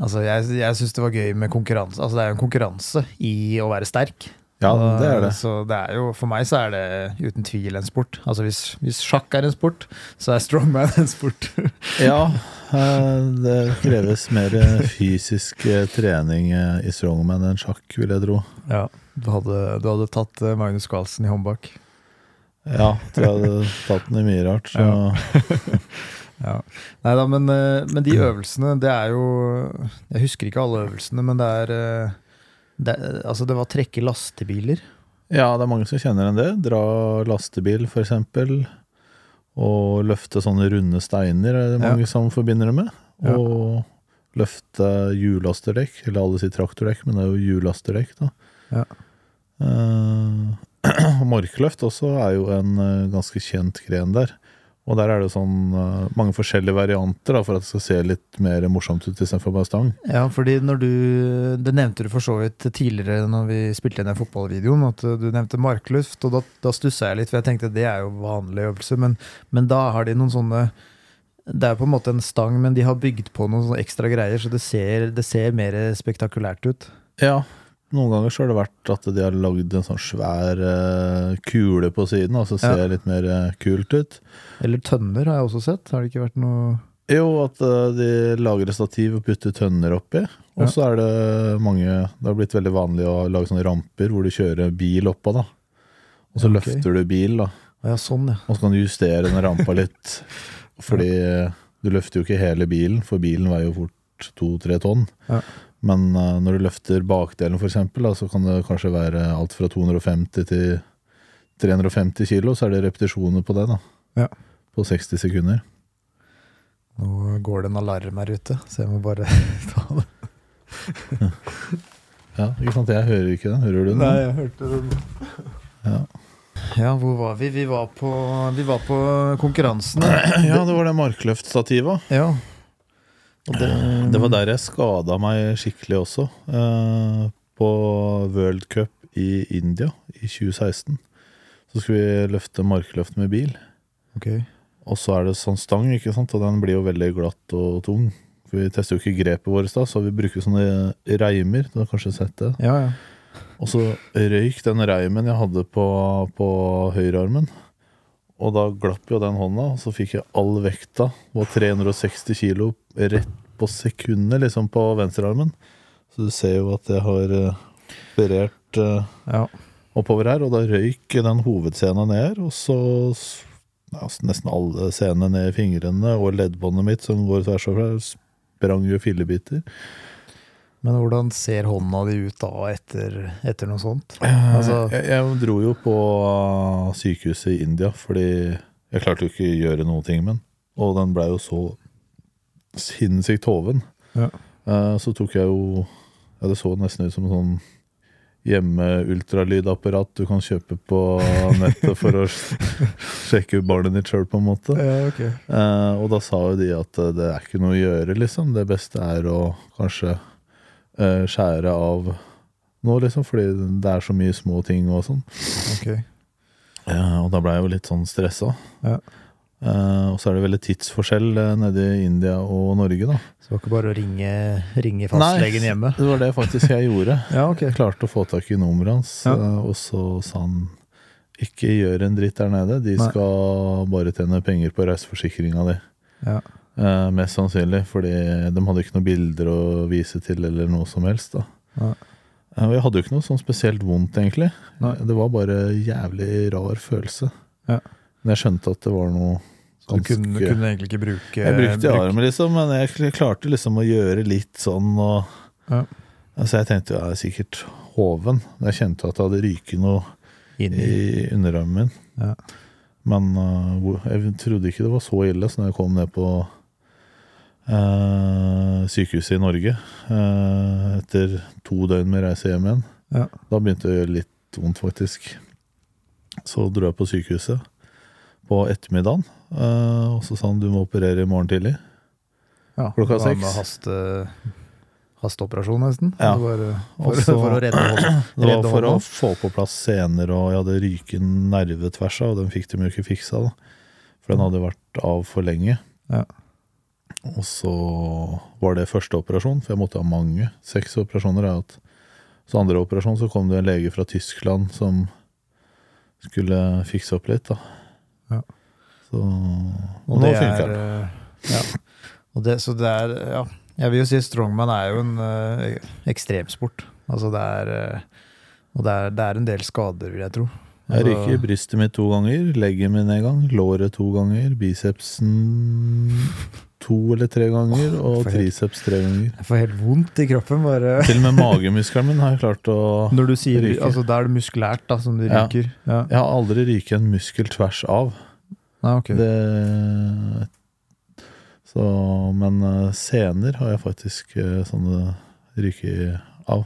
altså jeg, jeg syns det var gøy med konkurranse. Altså, det er jo en konkurranse i å være sterk. Ja, det er det. Så det er jo, for meg så er det uten tvil en sport. Altså hvis, hvis sjakk er en sport, så er strongman en sport. Ja, det kreves mer fysisk eh, trening eh, i strongman enn sjakk, vil jeg tro. ja, du hadde, du hadde tatt eh, Magnus Carlsen i håndbak. Ja, tror jeg hadde tatt den i mye rart. Så Ja. Ja. Nei da, men, men de øvelsene, det er jo Jeg husker ikke alle øvelsene, men det er det, Altså, det var trekke lastebiler. ja, det er mange som kjenner enn det. Dra lastebil, for eksempel. Og løfte sånne runde steiner er det mange som forbinder det med. Ja. Og løfte hjullasterdekk, eller alle sier traktordekk, men det er jo hjullasterdekk, da. Ja. Uh, markløft også er jo en eh, ganske kjent gren der. Og der er det sånn uh, mange forskjellige varianter da, for at det skal se litt mer morsomt ut istedenfor bare stang. Ja, fordi når du Det nevnte du for så vidt tidligere når vi spilte inn den fotballvideoen, at du nevnte markluft, og da, da stussa jeg litt, for jeg tenkte det er jo vanlig øvelse, men, men da har de noen sånne Det er på en måte en stang, men de har bygd på noen ekstra greier, så det ser, det ser mer spektakulært ut. Ja, noen ganger så har det vært at de har lagd en sånn svær uh, kule på siden, og så ser Ja. litt mer uh, kult ut. Eller tønner har jeg også sett. Har det ikke vært noe Jo, at eh, de lager et stativ og putter tønner oppi. Og Ja. så er det mange Det har blitt veldig vanlig å lage sånne ramper hvor du kjører bil oppå, da. Og så Ok. løfter du bil, da. Ja, sånn, ja. Og så kan du justere den rampa litt. Fordi du løfter jo ikke hele bilen, for bilen veier jo fort to-tre tonn. Ja. Men eh, når du løfter bakdelen, eksempel, så kan det kanskje være alt fra 250 til 350 kilo, så er det repetisjoner på det, da. Ja. På 60 sekunder. Nå går det en alarm her ute, så jeg må bare ta det. Ja, ikke sant? Jeg hører ikke den. Hører du den? Nei, jeg hørte den. Ja. Ja, hvor var vi? Vi var på, vi var på konkurransen. ja, det var det markløftstativet. Ja. Det, Det var der jeg skada meg skikkelig også. Eh, på World Cup i India i 2016. Så skulle vi løfte markløft med bil. Okay. Og så er det sånn stang, ikke sant? og den blir jo veldig glatt og tung. For Vi tester jo ikke grepet vårt, da, så vi bruker sånne reimer. Du har kanskje sett det? Ja, ja. Og så røyk den reimen jeg hadde på, på høyrearmen. Og da glapp jo den hånda, og så fikk jeg all vekta, var 360 kilo, rett på sekundet liksom på venstrearmen. Så du ser jo at jeg har eh, operert uh, ja. oppover her, og da røyk den hovedscena ned her, og så ja, nesten alle scenene ned i fingrene, og leddbåndet mitt som går tvers over her, sprang jo fillebiter. Men hvordan ser hånda di ut da etter, etter noe sånt? Altså- jeg, jeg dro jo på uh, sykehuset i India, fordi jeg klarte jo ikke å gjøre noen ting med den. Og den blei jo så sinnssykt hoven. Ja. Eh, så tok jeg jo Ja, det så nesten ut som en sånn hjemme-ultralydapparat du kan kjøpe på nettet for å sjekke barnet ditt sjøl, på en måte. Ja, okay. Eh, og da sa jo de at eh, det er ikke noe å gjøre, liksom. Det beste er å kanskje eh, skjære av nå, liksom, fordi det er så mye små ting og sånn. Okay. Eh, og da ble jeg jo litt sånn stressa. Ja. Uh, og så er det veldig tidsforskjell uh, nede i India og Norge, da. Så det var ikke bare å ringe, ringe fastlegen hjemme? Nei, Det var det faktisk jeg gjorde. Ja, okay. Jeg klarte å få tak i nummeret hans, Ja. uh, og så sa han ikke gjør en dritt der nede, de Nei. skal bare tjene penger på reiseforsikringa di. Ja. Eh, mest sannsynlig, fordi de hadde ikke noen bilder å vise til eller noe som helst. da. Ja. Eh, og jeg hadde jo ikke noe sånn spesielt vondt, egentlig. Nei. Det var bare jævlig rar følelse. Ja. Men jeg skjønte at det var noe Så du kunne, kunne egentlig ikke bruke Jeg brukte bruk- armen, liksom, men jeg klarte liksom å gjøre litt sånn og Ja. Altså, jeg tenkte jo jeg er sikkert hoven. Jeg kjente at det hadde ryket noe i i underarmen min. Ja. Men uh, jeg trodde ikke det var så ille, så når jeg kom ned på uh, sykehuset i Norge uh, etter to døgn med reise hjem igjen, Ja. da begynte det å gjøre litt vondt, faktisk. Så dro jeg på sykehuset på ettermiddagen, uh, og så sa han du må operere i morgen tidlig. ja, klokka seks. med Haste, hasteoperasjon, nesten. Ja. Eh, Og for, Også, for å redde hånda. Det var for å få på plass sener, og jeg hadde ryket nerve tvers av, og den fikk de jo ikke fiksa, da. For den hadde vært av for lenge. Ja. Og så var det første operasjon, for jeg måtte ha mange. Seks operasjoner jeg. Så andre operasjon så kom det en lege fra Tyskland som skulle fikse opp litt, da. Ja. Så Og nå det funker er, det. eh, ja. Og det, så det er Ja, jeg vil jo si strongman er jo en eh, ekstremsport. Altså det er eh, Og det er, det er en del skader, vil jeg tro. Jeg Altså, ryker brystet mitt to ganger, legget min en gang, låret to ganger, bicepsen to eller tre ganger, og triceps tre ganger. Jeg får helt vondt i kroppen bare Til og med magemuskelen min har jeg klart å Når du sier Ryker. Altså, da er det muskulært da, som du Ja. ryker. Ja. Jeg har aldri ryket en muskel tvers av. Nei, ok. Det Så Men eh, sener har jeg faktisk eh, sånne ryker av.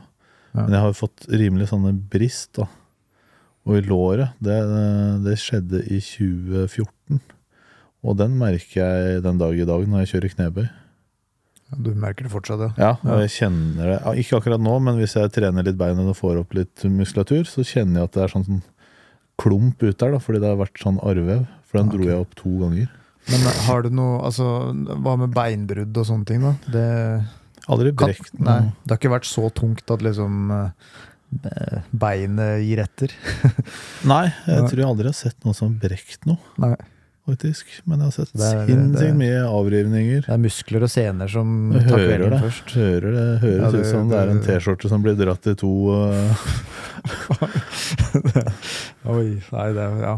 Ja. Men jeg har fått rimelig sånne brist, da. Og i låret. Det, det skjedde i 2014. Og den merker jeg den dag i dag når jeg kjører knebøy. Du merker det fortsatt, ja. Ja, og jeg kjenner det Ikke akkurat nå, men hvis jeg trener litt beinet og får opp litt muskulatur, så kjenner jeg at det er sånn, sånn klump ut der, da, fordi det har vært sånn arrvev. For den okay. dro jeg opp to ganger. Men eh, har du noe Altså, hva med beinbrudd og sånne ting, da? Det Aldri brekt noe. Nei, det har ikke vært så tungt at liksom eh, beinet gir etter? Nei, jeg tror jeg aldri har sett noen som har brekt noe, Nei. Faktisk. Men jeg har sett sinnssykt mye avrivninger. Det er muskler og sener som Jeg tar kvelden først. Hører det høres Ja, det- ut som det er en T-skjorte som blir dratt i to. Oi, nei, det Ja.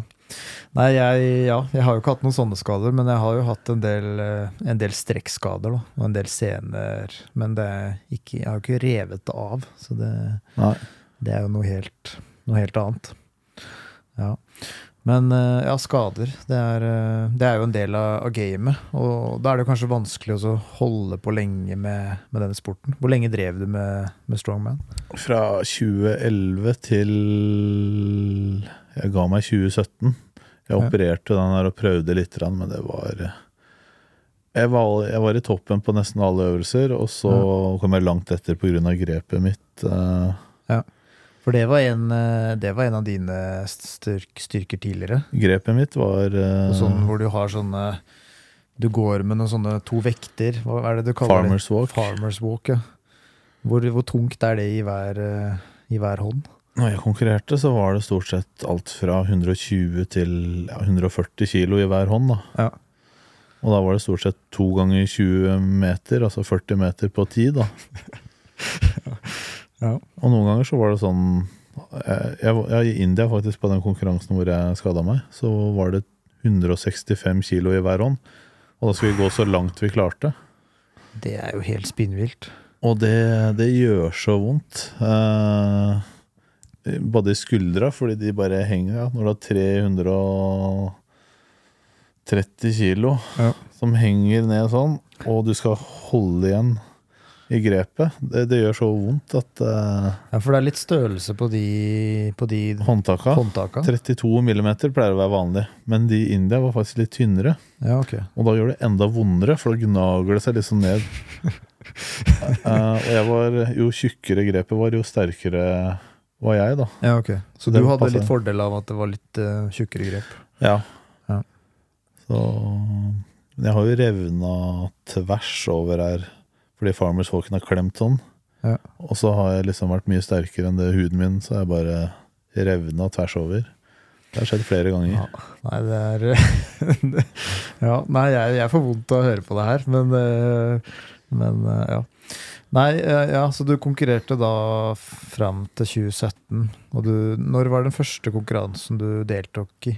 Nei, jeg, ja, jeg har jo ikke hatt noen sånne skader, men jeg har jo hatt en del, eh, en del strekkskader da, og en del sener. Men det ikke, jeg har jo ikke revet det av, så det, det er jo noe helt, noe helt annet. Ja. Men eh, ja, skader. Det er, eh, det er jo en del av, av gamet. Og da er det kanskje vanskelig å holde på lenge med, med denne sporten. Hvor lenge drev du med, med strongman? Fra 2011 til Jeg ga meg 2017. Jeg Ja. opererte den her og prøvde litt, men det var jeg var, jeg var i toppen på nesten alle øvelser, og så kom jeg langt etter pga. grepet mitt. eh, For det var en, eh, det var en av dine styrk, styrker tidligere. grepet mitt var uh, Sånn hvor du har sånne Du går med noen sånne to vekter. Hva er det du kaller Farmers Walk. Farmers walk. Ja. Hvor, hvor tungt er det i hver, eh, i hver hånd? Når jeg konkurrerte, så var det stort sett alt fra 120 til ja, 140 kilo i hver hånd. da. Ja. Og da var det stort sett to ganger 20 meter, altså 40 meter på ti, da. Ja. Og noen ganger så var det sånn jeg, jeg, var- I India, faktisk, på den konkurransen hvor jeg skada meg, så var det 165 kilo i hver hånd. Og da skulle vi gå så langt vi klarte. Det er jo helt spinnvilt. Og det, det gjør så vondt. Eh, både i skuldra, fordi de bare henger ja, Når du har 330 kilo Ja. som henger ned sånn, og du skal holde igjen i grepet, det, det gjør så vondt at uh, Ja, For det er litt størrelse på de, på de håndtaka håndtaka. 32 millimeter pleier å være vanlig, men de i India var faktisk litt tynnere. Ja, ok. Og da gjør det enda vondere, for da gnager det seg liksom ned. uh, og jeg var, jo tjukkere grepet var, jo sterkere var jeg, da. Ja, ok. Så så du hadde passet. litt fordel av at det var litt uh, tjukkere grep? Ja. Ja. Så jeg har jo revna tvers over her, fordi farmers-folken har klemt sånn. Ja. Og så har jeg liksom vært mye sterkere enn det huden min, så jeg bare revna tvers over. Det har skjedd flere ganger. Ja. Nei, det er Ja, nei, jeg, jeg får vondt av å høre på det her, men eh, Men eh, ja. Nei, eh, ja, så du konkurrerte da fram til 2017. Og du, når var den første konkurransen du deltok i?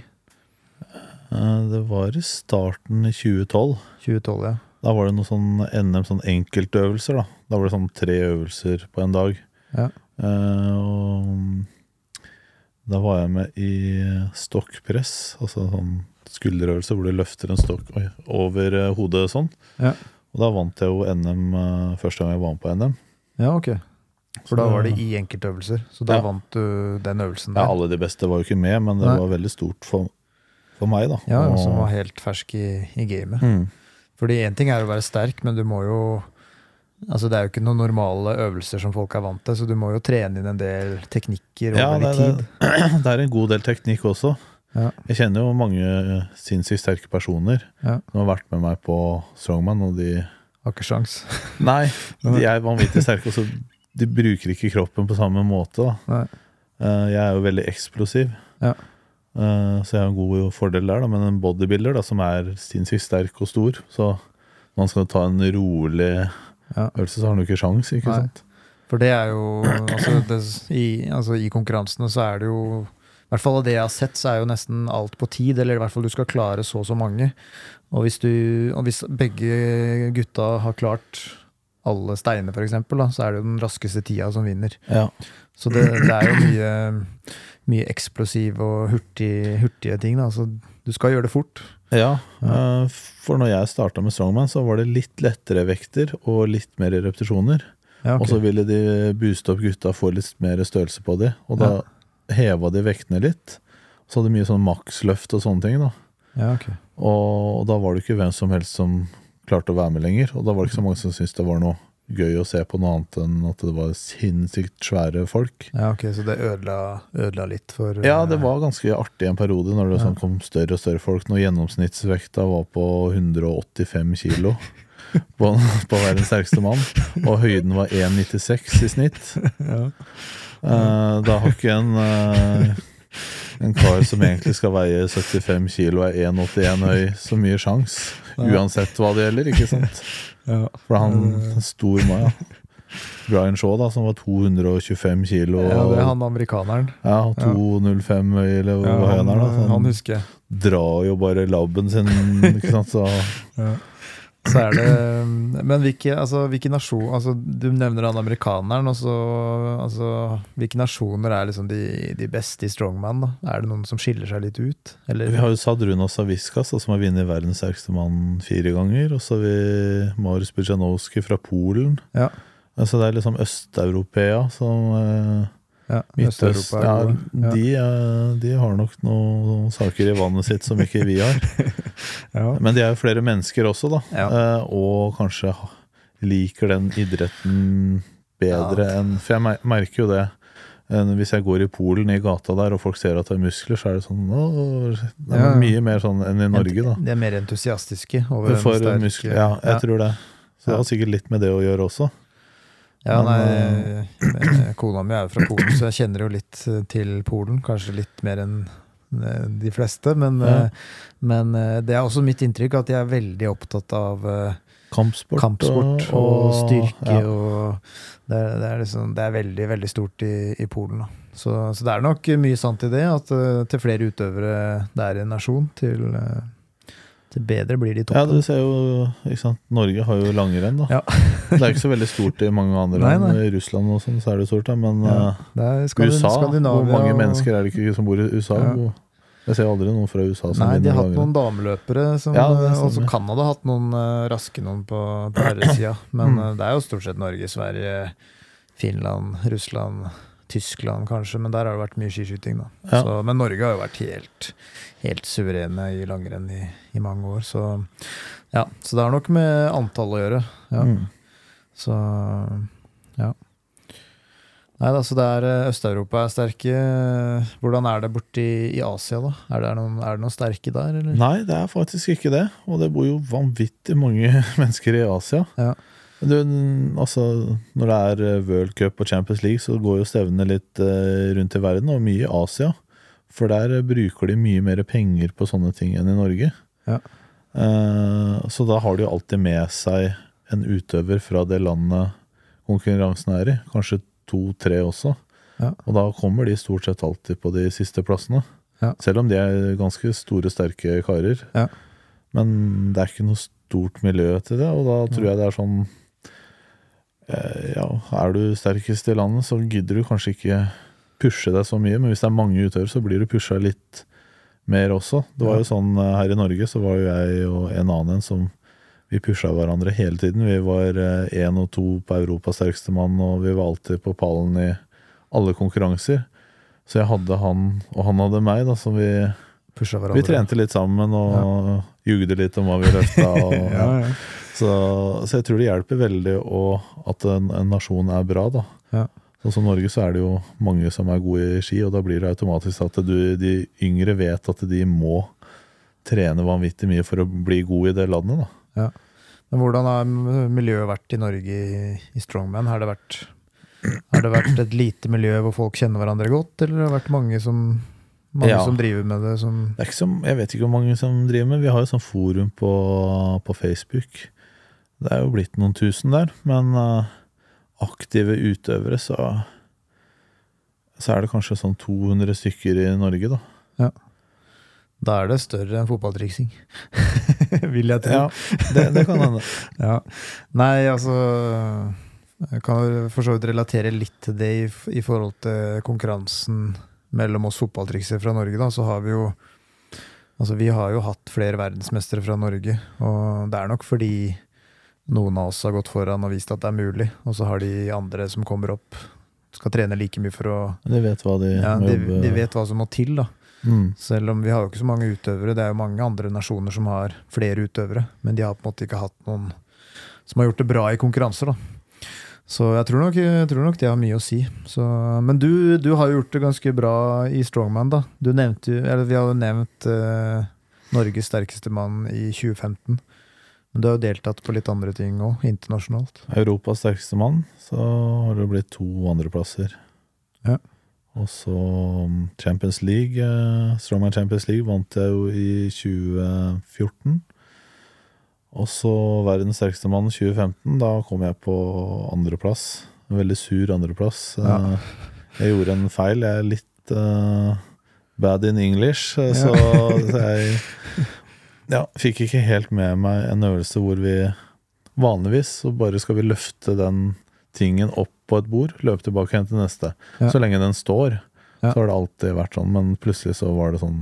Det var i starten i 2012. 2012, ja. Da var det noe sånn NM, sånn enkeltøvelser. Da Da var det sånn tre øvelser på en dag. Ja. Eh, og da var jeg med i stokkpress, altså sånn skulderøvelse hvor du løfter en stokk oi, over eh, hodet sånn. Ja. Og da vant jeg jo NM eh, første gang jeg var med på NM. Ja, ok. For da var det i enkeltøvelser. Så da Ja. vant du den øvelsen der. Ja, alle de beste var jo ikke med, men det Nei. var veldig stort for, for meg, da. Ja, Og- Som var helt fersk i, i gamet. Mm. Fordi én ting er å være sterk, men du må jo Altså Det er jo ikke noen normale øvelser som folk er vant til, så du må jo trene inn en del teknikker over Ja, det, tid. det, det er en god del teknikk også. Ja. Jeg kjenner jo mange sinnssykt sterke personer Ja. som har vært med meg på Strongman, og de Har ikke sjans. Nei, de er vanvittig sterke, og så de bruker ikke kroppen på samme måte. Eh, Jeg er jo veldig eksplosiv, Ja. Eh, så jeg har en god fordel der. Da. Men en bodybuilder da, som er sinnssykt sterk og stor, så når han skal ta en rolig Ja. øvelse, så har han jo ikke sjans, ikke Nei. sant? For det er jo altså, det, i, altså I konkurransene så er det jo I hvert fall av det jeg har sett, så er jo nesten alt på tid. Eller i hvert fall du skal klare så og så mange. Og hvis, du, og hvis begge gutta har klart alle steiner, f.eks., så er det jo den raskeste tida som vinner. Ja. Så det, det er jo mye, mye eksplosiv og hurtig, hurtige ting. Da. Så du skal gjøre det fort. Ja, eh, for når jeg starta med Strongman, så var det litt lettere vekter og litt mer repetisjoner. Ja, okay. Og så ville de booste opp gutta, få litt mer størrelse på de, og da heva de vektene litt. Så hadde de mye sånn maksløft og sånne ting, da. ja, okay. Og, og da var det ikke hvem som helst som klarte å være med lenger. Og da var det ikke så mange som syntes det var noe gøy å se på noe annet enn at det var sinnssykt svære folk. Ja, ok, Så det ødela, ødela litt for Ja, eh, det var ganske artig en periode når det Ja. sånn kom større og større folk. Når gjennomsnittsvekta var på 185 kilo på, på verdens sterkeste mann, og høyden var 1,96 i snitt. ja. Uh, da har ikke en eh, en kar som egentlig skal veie 75 kilo er 1,81 høy, så mye sjans. Uansett hva det gjelder, ikke sant? ja. For han stor mann, ja. Brian Shaw, da, som var 225 kilo. ja, det er han amerikaneren. Ja, 205 høy, eller Ja, hva han, han. Så han husker jeg. drar jo bare labben sin, ikke sant. Så Ja. Så er det Men hvilke, altså, hvilke nasjon altså, Du nevner han amerikaneren. Også, altså, hvilke nasjoner er liksom de, de beste i strongman? da? Er det noen som skiller seg litt ut? Eller? vi har jo Sadruna Saviskas, som har vunnet verdens sterkeste mann fire ganger. Og så har vi Marius Bujanowski fra Polen. Ja. Altså det er liksom Øst-Europea som eh, ja, Midtøst ja, de, de har nok noen saker i vannet sitt som ikke vi har. Ja. Men de er jo flere mennesker også, da. Ja. Eh, og kanskje liker den idretten bedre enn For jeg merker jo det. Hvis jeg går i Polen, i gata der, og folk ser at det er muskler, så er det sånn å, Det er mye mer sånn enn i Norge, da. De er mer entusiastiske over For muskler. Ja, jeg tror det. Så det har sikkert litt med det å gjøre også. Ja, nei, eh, kona mi er jo fra Polen, så jeg kjenner jo litt eh, til Polen. Kanskje litt mer enn eh, de fleste. Men, Ja. eh, men eh, det er også mitt inntrykk at de er veldig opptatt av eh, Kampsport, kampsport og, styrke. ja. og det, er, det, er liksom, det er veldig veldig stort i, i Polen. Så, så det er nok mye sant i det, at eh, til flere utøvere det er en nasjon, til, bedre blir de i Ja, du ser jo, ikke sant? Norge har jo langrenn, da. Ja. det er ikke så veldig stort i mange andre land. nei. I Russland og sånn, så er det stort, da. Men Ja. eh, Det er USA, hvor mange mennesker er det ikke som bor i USA? Ja. Jeg ser aldri noen fra USA som Nei, de har hatt langrenn. noen dameløpere, som, Ja, eh, også. Canada har hatt noen uh, raske noen på, på herresida. Men Mm. det er jo stort sett Norge, Sverige, Finland, Russland, Tyskland kanskje. Men der har det vært mye skiskyting, da. Ja. Så, men Norge har jo vært helt, helt suverene i langrenn i, i mange år. Så ja, så det har nok med antall å gjøre. Ja. Mm. Så ja. Nei da, så det er eh, Øst-Europa er sterke. Hvordan er det borti i Asia, da? Er det noen, er det noen sterke der, eller? Nei, det er faktisk ikke det. Og det bor jo vanvittig mange mennesker i Asia. Ja. Du, altså, når det er eh, World Cup og Champions League, så går jo stevnene litt eh, rundt i verden, og mye i Asia. For der eh, bruker de mye mer penger på sånne ting enn i Norge. Ja. Så da har de jo alltid med seg en utøver fra det landet konkurransen er i. Kanskje to-tre også. Ja. Og da kommer de stort sett alltid på de siste plassene. Ja. Selv om de er ganske store, sterke karer. Ja. Men det er ikke noe stort miljø til det, og da tror jeg det er sånn Ja, er du sterkest i landet, så gidder du kanskje ikke pushe deg så mye, men hvis det er mange utøvere, så blir du pusha litt mer også. Det var jo sånn eh, her i Norge, så var jo jeg og en annen en som vi pusha hverandre hele tiden. Vi var én og to på Europas sterkeste mann, og vi var alltid på pallen i alle konkurranser. Så jeg hadde han, og han hadde meg, da, som vi Pusha hverandre. Vi trente litt sammen og jugde litt om hva vi løfta. Og, Ja, ja. Så, så jeg tror det hjelper veldig å, at en, en nasjon er bra, da. Ja. Sånn som Norge, så er det jo mange som er gode i ski, og da blir det automatisk at du, de yngre vet at de må trene vanvittig mye for å bli god i det landet, da. Men hvordan har miljøet vært i Norge i, i Strongman? Har det, vært, har det vært et lite miljø hvor folk kjenner hverandre godt, eller har det vært mange som, mange Ja. som driver med det? Som, Det er ikke som, jeg vet ikke hvor mange som driver med Vi har jo sånn forum på, på Facebook. Det er jo blitt noen tusen der, men eh, aktive utøvere, så Så er det kanskje sånn 200 stykker i Norge, da. Ja. da er det større enn fotballtriksing. Vil jeg tro. Ja, det, det kan hende. Ja. Nei, altså Jeg kan for så vidt relatere litt til det i, i forhold til konkurransen mellom oss fotballtriksere fra Norge. Da, så har vi jo Altså, vi har jo hatt flere verdensmestere fra Norge, og det er nok fordi noen av oss har gått foran og vist at det er mulig, og så har de andre som kommer opp, skal trene like mye for å De vet hva de Ja, de, de vet hva som må til, da. Mm. Selv om vi har jo ikke så mange utøvere. Det er jo mange andre nasjoner som har flere utøvere, men de har på en måte ikke hatt noen som har gjort det bra i konkurranser, da. Så jeg tror nok, jeg tror nok det har mye å si. Så, men du, du har jo gjort det ganske bra i Strongman, da. Du nevnte Eller vi har jo nevnt eh, Norges sterkeste mann i 2015. Men du har jo deltatt på litt andre ting òg, internasjonalt. Europas sterkeste mann, så har det blitt to andreplasser. Ja. Og så um, Champions League. eh, Strongman Champions League vant jeg jo i 2014. Og så verdens sterkeste mann 2015. Da kom jeg på andreplass. En veldig sur andreplass. Ja. Eh, Jeg gjorde en feil. Jeg er litt uh, bad in English, så, ja. så jeg ja, fikk ikke helt med meg en øvelse hvor vi Vanligvis så bare skal vi løfte den tingen opp på et bord, løpe tilbake igjen til neste. Ja. Så lenge den står, så har det alltid vært sånn, men plutselig så var det sånn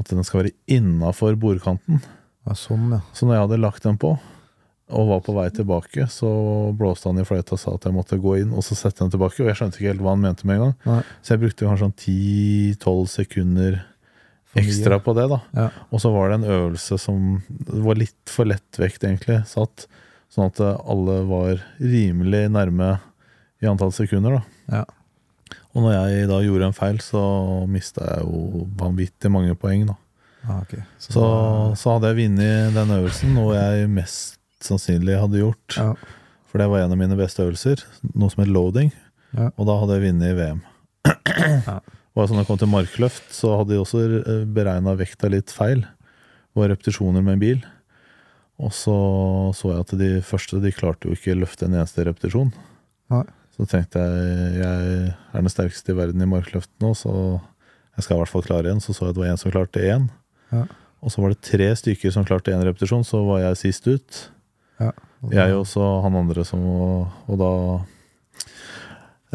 at den skal være innafor bordkanten. Ja, sånn, ja. Så når jeg hadde lagt den på, og var på vei tilbake, så blåste han i fløyta og sa at jeg måtte gå inn og så sette den tilbake. Og jeg skjønte ikke helt hva han mente med en gang. Nei. Så jeg brukte kanskje sånn 10-12 sekunder. Ekstra på det, da. Ja. Og så var det en øvelse som var litt for lettvekt, egentlig, satt. Sånn at alle var rimelig nærme i antall sekunder, da. Ja. Og når jeg da gjorde en feil, så mista jeg jo vanvittig mange poeng, da. Ah, okay. Så, Så, så hadde jeg vunnet den øvelsen, noe jeg mest sannsynlig hadde gjort. ja. For det var en av mine beste øvelser, noe som het loading. Ja. Og da hadde jeg vunnet i VM. Ja. Og så når det kom til markløft, så hadde de også beregna vekta litt feil. Det var repetisjoner med en bil. Og så så jeg at de første de klarte jo ikke å løfte en eneste repetisjon. Nei. Så tenkte jeg jeg er den sterkeste i verden i markløft nå, så jeg skal i hvert fall klare en. Så så jeg at det var en som klarte én. Ja. Og så var det tre stykker som klarte én repetisjon, så var jeg sist ut. Ja. Og Jeg og så han andre som Og da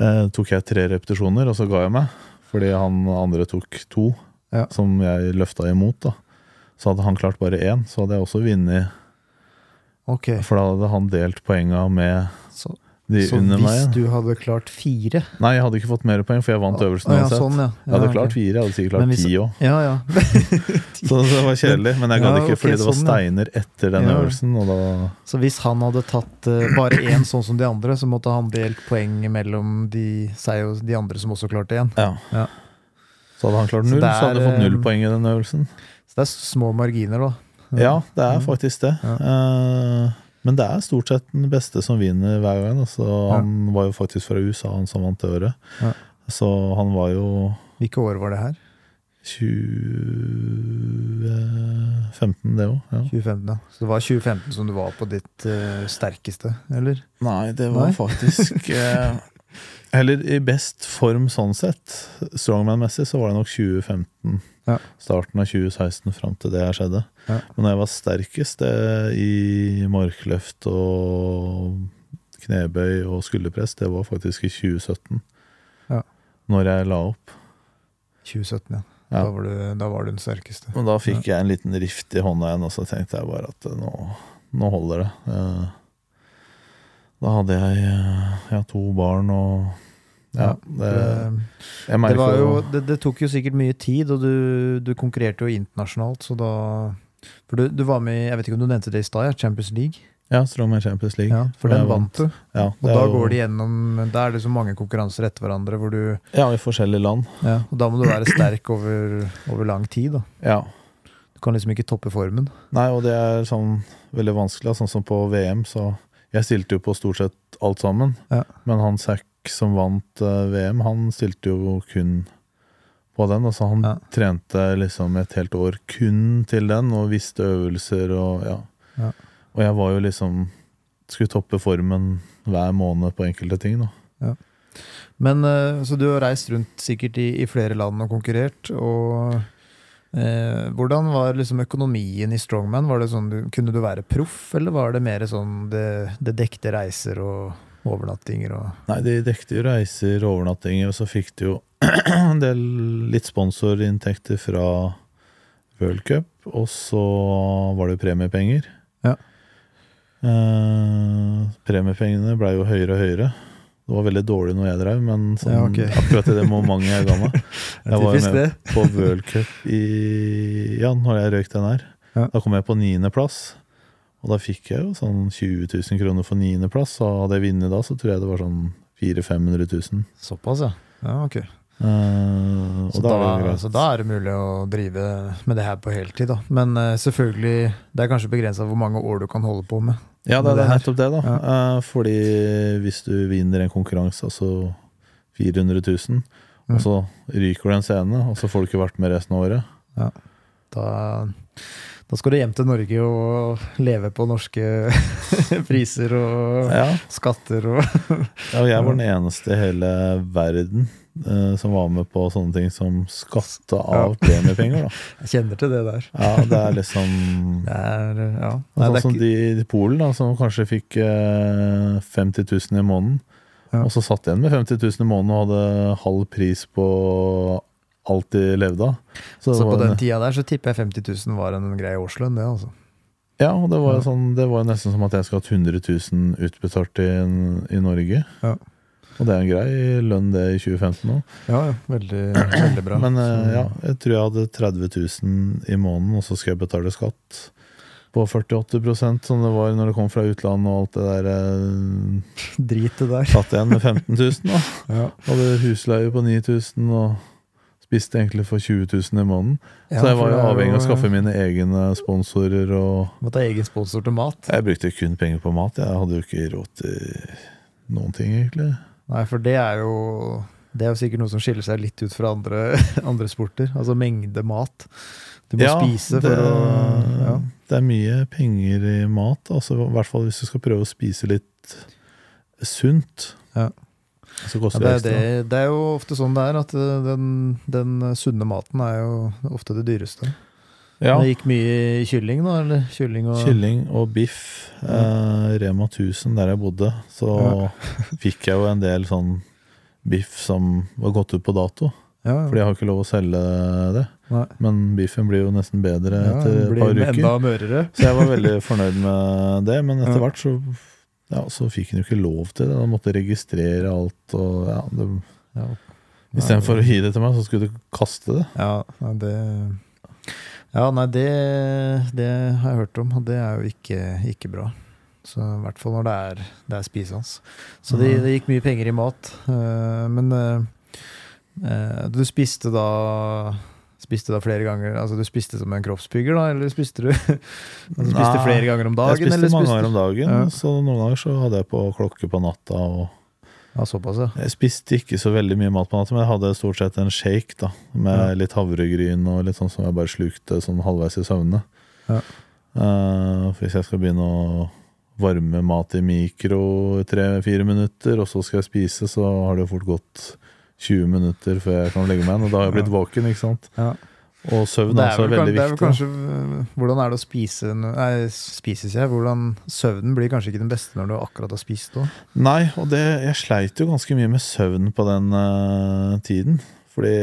eh, tok jeg tre repetisjoner, og så ga jeg meg. Fordi han andre tok to, Ja. som jeg løfta imot. da Så hadde han klart bare én, så hadde jeg også vunnet. Okay. For da hadde han delt poenga med de så hvis meg. du hadde klart fire Nei, jeg hadde ikke fått mer poeng, for jeg vant øvelsen Å, ja, sånn, ja. Jeg hadde klart fire, jeg hadde sikkert klart hvis- ti òg. Ja, ja. Så det var kjedelig. Men jeg gadd Ja, ikke okay, fordi det var sånn, steiner etter den Ja. øvelsen. Da Så hvis han hadde tatt uh, bare én sånn som de andre, så måtte han delt poeng mellom de, seg og de andre som også klarte én. Ja. Ja. Så hadde han klart Så null, så hadde jeg fått null eh, poeng i den øvelsen. Så det er små marginer, da. Ja, det er Mm. faktisk det. Ja. Eh, men det er stort sett den beste som vinner hver gang. Altså, Ja. Han var jo faktisk fra USA, han som vant øret. Ja. Så han var jo Hvilke år var det her? 2015, det òg. Ja. 2015, ja. Så det var 2015 som du var på ditt uh, sterkeste, eller? Nei, det var faktisk Eller i best form sånn sett. Strongman-messig så var det nok 2015. Ja. Starten av 2016 fram til det her skjedde. Ja. Men jeg var sterkest eh, i markløft og knebøy og skulderpress, det var faktisk i 2017. Ja. Når jeg la opp. 2017, ja. Da, var du, da var du den sterkeste. Og da fikk jeg en liten rift i hånda igjen, og så tenkte jeg bare at eh, nå, nå holder det. Eh, Da hadde jeg jeg ja, to barn og Ja, det, Det, jo, det, det tok jo sikkert mye tid, og du, du konkurrerte jo internasjonalt, så da For du, du var med i Jeg vet ikke om du nevnte det i stad, Champions League? Ja, Strongman Champions League. Ja, for den vant du. Ja, Og da jo- går de gjennom Da er det så mange konkurranser etter hverandre hvor du Ja, i forskjellige land. ja, Og da må du være sterk over, over lang tid, da. Ja. Du kan liksom ikke toppe formen. Nei, og det er sånn veldig vanskelig. Sånn som på VM, så Jeg stilte jo på stort sett alt sammen. Ja. Men han Zack som vant eh, VM, han stilte jo kun på den. Altså han Ja. trente liksom et helt år kun til den, og visste øvelser og ja. Ja. Og jeg var jo liksom Skulle toppe formen hver måned på enkelte ting, da. Men eh, Så du har reist rundt sikkert i, i flere land og konkurrert. Og eh, hvordan var liksom økonomien i Strongman? Var det sånn du, kunne du være proff, eller var det mer sånn det, det dekte reiser og overnattinger og Nei, de dekte jo reiser, og overnattinger, og så fikk de jo en del litt sponsorinntekter fra World Cup, og så var det jo premiepenger. Ja. Eh, premiepengene blei jo høyere og høyere. Det var veldig dårlig når jeg drev, men sånn, Ja, okay. akkurat i det momentet jeg ga meg Jeg var jo med på World Cup i Ja, når jeg røyk den her. Ja. Da kom jeg på niendeplass. Og da fikk jeg jo sånn 20 000 kroner for niendeplass. Og hadde jeg vunnet da, så tror jeg det var sånn 400 000-500 000. Såpass, ja. ja ok. Uh, Så da, da, så da er det mulig å drive med det her på heltid, da. Men uh, selvfølgelig, det er kanskje begrensa hvor mange år du kan holde på med. Ja, det, med det er nettopp det, da. Eh, fordi hvis du vinner en konkurranse, altså 400 000, Mm. og så ryker du en scene, og så får du ikke vært med resten av året Ja. Da, da skal du hjem til Norge og leve på norske priser og Ja, skatter og ja og jeg var den eneste i hele verden uh, som var med på sånne ting som skatta av premiepenger, da. Jeg kjenner til det der. Ja, det er liksom Det er Ja. Nei, Sånn som de i Polen, da, som kanskje fikk uh, 50 000 i måneden. Ja. Og så satt igjen med 50 000 i måneden og hadde halv pris på alt de levde av. Så, så på var den en- tida der så tipper jeg 50 000 var en grei årslønn, det, altså. Ja, og det var, jo sånn, det var nesten som at jeg skulle hatt 100 000 utbetalt i, i Norge. Ja. Og det er en grei lønn, det, i 2015 òg. Ja. Veldig, veldig bra. Men eh, ja, jeg tror jeg hadde 30 000 i måneden, og så skal jeg betale skatt på 48% som det var når det kom fra utlandet og alt det der. Dritet der. Satt igjen med 15 000, da. Ja. Hadde husleie på 9000 og spiste egentlig for 20 000 i måneden. Ja, så jeg var jo avhengig av å skaffe mine egne sponsorer og Måtte ha egen sponsor til mat. Jeg brukte kun penger på mat. Jeg hadde jo ikke råd til noen ting, egentlig. Nei, for det er jo Det er jo sikkert noe som skiller seg litt ut fra andre, andre sporter. Altså mengde mat. Du må spise for det, å ja. det er mye penger i mat. Altså, I hvert fall hvis du skal prøve å spise litt sunt. Ja. Ja, det, det det, det er jo ofte sånn det er, at uh, den, den sunne maten er jo ofte det dyreste. Ja. Det gikk mye i kylling, da? Eller kylling og Kylling og biff. Eh, Rema 1000, der jeg bodde, så fikk jeg jo en del sånn biff som var gått ut på dato. Ja, Fordi jeg har ikke lov å selge det. Nei. Men biffen blir jo nesten bedre ja, etter et par uker. Så jeg var veldig fornøyd med det, men etter Ja. hvert så, ja, så fikk han jo ikke lov til det. Han måtte registrere alt. Og, ja, det, Ja. Istedenfor å gi det til meg, så skulle du kaste det. Ja, det Ja, nei, det, det har jeg hørt om, og det er jo ikke, ikke bra. Så I hvert fall når det er, det er spisende. Så det, det gikk mye penger i mat. eh, men eh, eh, du spiste da Spiste da flere ganger Altså du spiste som en kroppsbygger, da? Eller spiste du altså, spiste flere ganger om dagen? jeg spiste eller mange ganger om dagen, Ja. så noen ganger så hadde jeg på klokke på natta. Ja, såpass, ja. jeg spiste ikke så veldig mye mat på natta, men jeg hadde stort sett en shake da, med Ja. litt havregryn og litt sånn som jeg bare slukte sånn halvveis i søvne. Ja. Uh, hvis jeg skal begynne å varme mat i mikro i tre-fire minutter, og så skal jeg spise, så har det jo fort gått 20 minutter før jeg kan legge meg igjen. Og da har jeg blitt våken, ikke sant. ja. Og søvn er er, også vel, kan- veldig det er vel viktig. kanskje øh, Hvordan er det å spise Nei, spises jeg. Hvordan Søvnen blir kanskje ikke den beste når du akkurat har spist òg. Nei, og det, jeg sleit jo ganske mye med søvn på den uh, tiden. Fordi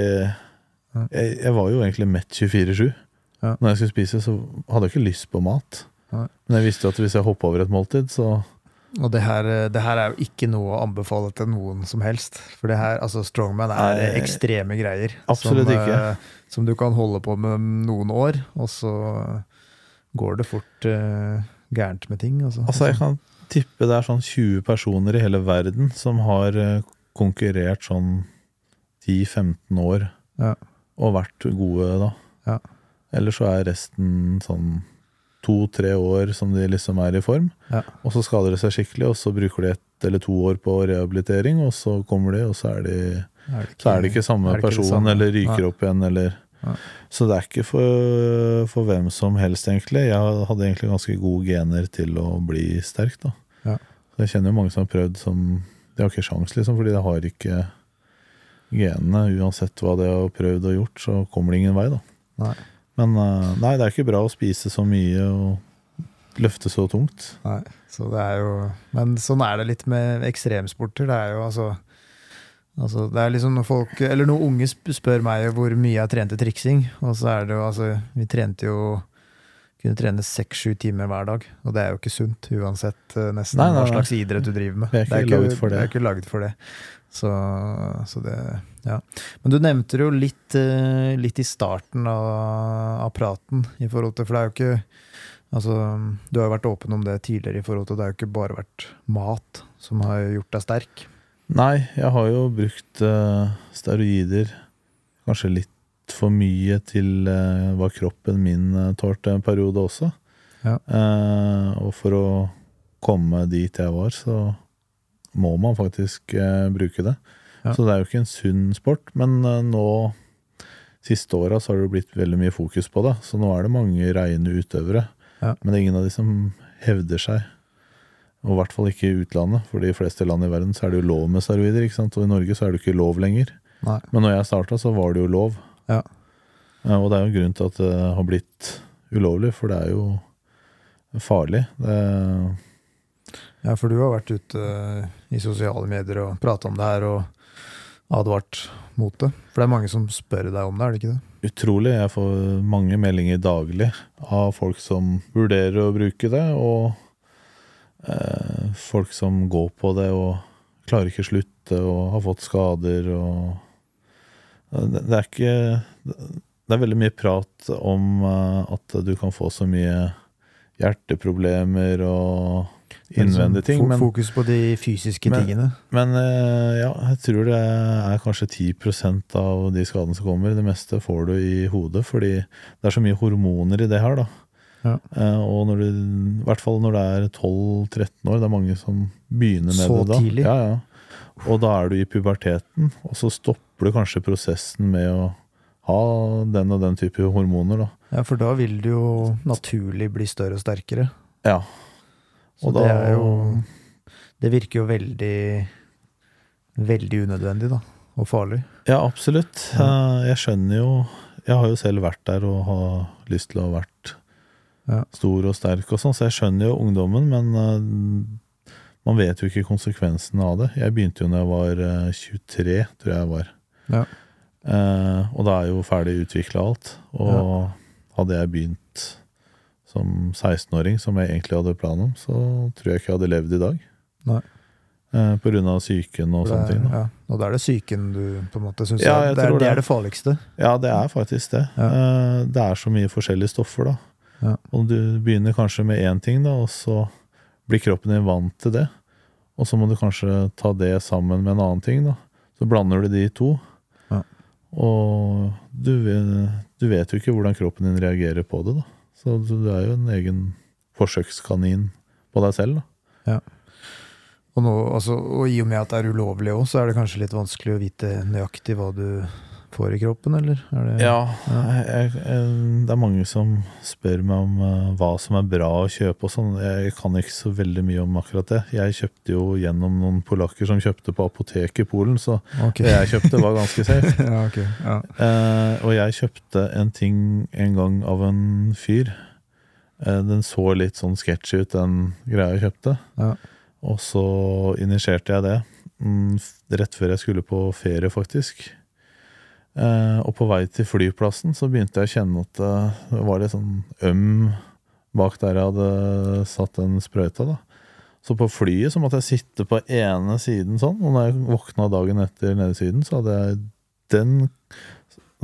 Ja. jeg, jeg var jo egentlig mett 24-7. Ja. Når jeg skulle spise, så hadde jeg ikke lyst på mat. Nei. Men jeg visste jo at hvis jeg hoppa over et måltid, så Og det her, øh, det her er jo ikke noe å anbefale til noen som helst. For det her, altså Strongman er Nei, ekstreme greier. absolutt som, ikke. øh, Som du kan holde på med noen år, og så går det fort øh, gærent med ting. Altså, Altså, jeg kan tippe det er sånn 20 personer i hele verden som har eh, konkurrert sånn 10-15 år Ja. og vært gode da. Ja. Eller så er resten sånn to-tre år som de liksom er i form. Ja. Og så skader de seg skikkelig, og så bruker de ett eller to år på rehabilitering, og så kommer de, og så er de, er ikke, så er det ikke samme ikke person, samme? eller ryker ja. opp igjen, eller ja. Så det er ikke for, for hvem som helst, egentlig. Jeg hadde egentlig ganske gode gener til å bli sterk, da. Ja. Så jeg kjenner jo mange som har prøvd som De har ikke sjans, liksom, fordi de har ikke genene. Uansett hva de har prøvd og gjort, så kommer det ingen vei, da. Nei. Men eh, nei, det er ikke bra å spise så mye og løfte så tungt. Nei, så det er jo Men sånn er det litt med ekstremsporter. Det er jo altså Altså, det er liksom når folk, eller når unge spør meg hvor mye jeg trente triksing, og så er det jo altså Vi trente jo kunne trene seks-sju timer hver dag, og det er jo ikke sunt uansett eh, nesten Nei, nei, hva slags idrett du driver med. Vi er ikke laget for det. Er ikke laget for det. Så, så det Ja. Men du nevnte det jo litt, eh, litt i starten av, av praten, i forhold til For det er jo ikke Altså, du har jo vært åpen om det tidligere, i forhold til det har jo ikke bare vært mat som har gjort deg sterk. Nei, jeg har jo brukt uh, steroider kanskje litt for mye til uh, hva kroppen min uh, tålte en periode også. Ja. Og for å komme dit jeg var, så må man faktisk bruke det. Ja. Så det er jo ikke en sunn sport. Men eh, nå, siste åra, så har det jo blitt veldig mye fokus på det. Så nå er det mange reine utøvere. Ja. Men det er ingen av de som hevder seg. Og i hvert fall ikke i utlandet. For de fleste land i verden så er det jo lov med steroider. ikke sant? Og i Norge så er det ikke lov lenger. Nei. Men når jeg starta, så var det jo lov. Ja. Ja, Og det er jo en grunn til at det har blitt ulovlig, for det er jo farlig. Det, Ja, for du har vært ute eh, i sosiale medier og prata om det her og advart mot det. For det er mange som spør deg om det, er det ikke det? utrolig. Jeg får mange meldinger daglig av folk som vurderer å bruke det, og eh, folk som går på det og klarer ikke slutte og har fått skader og det, det er ikke Det er veldig mye prat om eh, at du kan få så mye hjerteproblemer og innvendige ting, men Fokus på de fysiske Men- tingene. Men eh, ja, jeg tror det er kanskje 10% av de skadene som kommer. Det meste får du i hodet, fordi det er så mye hormoner i det her, da. Ja. Eh, og når du, i hvert fall når det er 12-13 år, det er mange som begynner med Så det da. tidlig? Ja, ja. Og da er du i puberteten, og så stopper du kanskje prosessen med å ha den og den type hormoner, da. Ja, for da vil du jo naturlig bli større og sterkere. Ja. Så Og det er jo Det virker jo veldig Veldig unødvendig, da. Og farlig. Ja, absolutt. Eh, Jeg skjønner jo Jeg har jo selv vært der og har lyst til å ha vært Ja. stor og sterk og sånn, så jeg skjønner jo ungdommen, men eh, man vet jo ikke konsekvensene av det. Jeg begynte jo når jeg var eh, 23, tror jeg jeg var. Ja. Eh, og da er jo ferdig utvikla alt. Og hadde jeg begynt som 16-åring, som jeg egentlig hadde plan om, så tror jeg ikke jeg hadde levd i dag. Nei. Eh, på grunn av psyken og sånne ting. Ja. Og da er det psyken du på en måte syns Ja, er, det, er, det er det. det farligste. Ja, det er faktisk det. Ja. Eh, Det er så mye forskjellige stoffer, da. Ja. Og du begynner kanskje med én ting, da, og så blir kroppen din vant til det. Og så må du kanskje ta det sammen med en annen ting, da. Så blander du de to. Ja. Og du, du vet jo ikke hvordan kroppen din reagerer på det, da. Så du er jo en egen forsøkskanin på deg selv, da. Og, nå, altså, og i og med at det er ulovlig òg, så er det kanskje litt vanskelig å vite nøyaktig hva du får i kroppen, eller? Er det, Ja, jeg, jeg, det er mange som spør meg om uh, hva som er bra å kjøpe og sånn. Jeg kan ikke så veldig mye om akkurat det. Jeg kjøpte jo gjennom noen polakker som kjøpte på apoteket i Polen, så okay. det jeg kjøpte var ganske safe. ja, okay. Ja. uh, og jeg kjøpte en ting en gang av en fyr. Uh, den så litt sånn sketchy ut, den greia jeg kjøpte. Ja. Og så initierte jeg det mm, rett før jeg skulle på ferie, faktisk. Eh, og på vei til flyplassen så begynte jeg å kjenne at det var litt sånn øm bak der jeg hadde satt den sprøyta. da. Så på flyet så måtte jeg sitte på ene siden sånn, og når jeg våkna dagen etter nede i siden, så hadde jeg den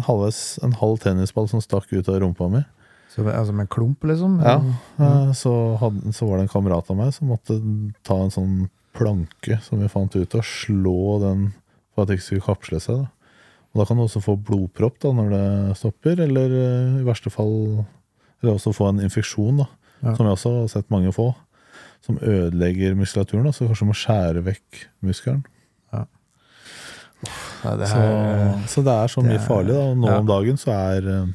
halves, en halv tennisball som stakk ut av rumpa mi. Så, altså med en klump, liksom? Ja, eh, så, hadde, så var det en kamerat av meg som måtte ta en sånn planke som vi fant ut, og slå den for at det ikke skulle kapsle seg. Da. Og da kan du også få blodpropp da, når det stopper, eller eh, i verste fall eller også få en infeksjon, da, Ja. som jeg også har sett mange få, som ødelegger muskulaturen, da, så kanskje må skjære vekk muskelen. Ja, det Så, her, så det er så det mye farlig, da. Og nå ja. om dagen så er eh,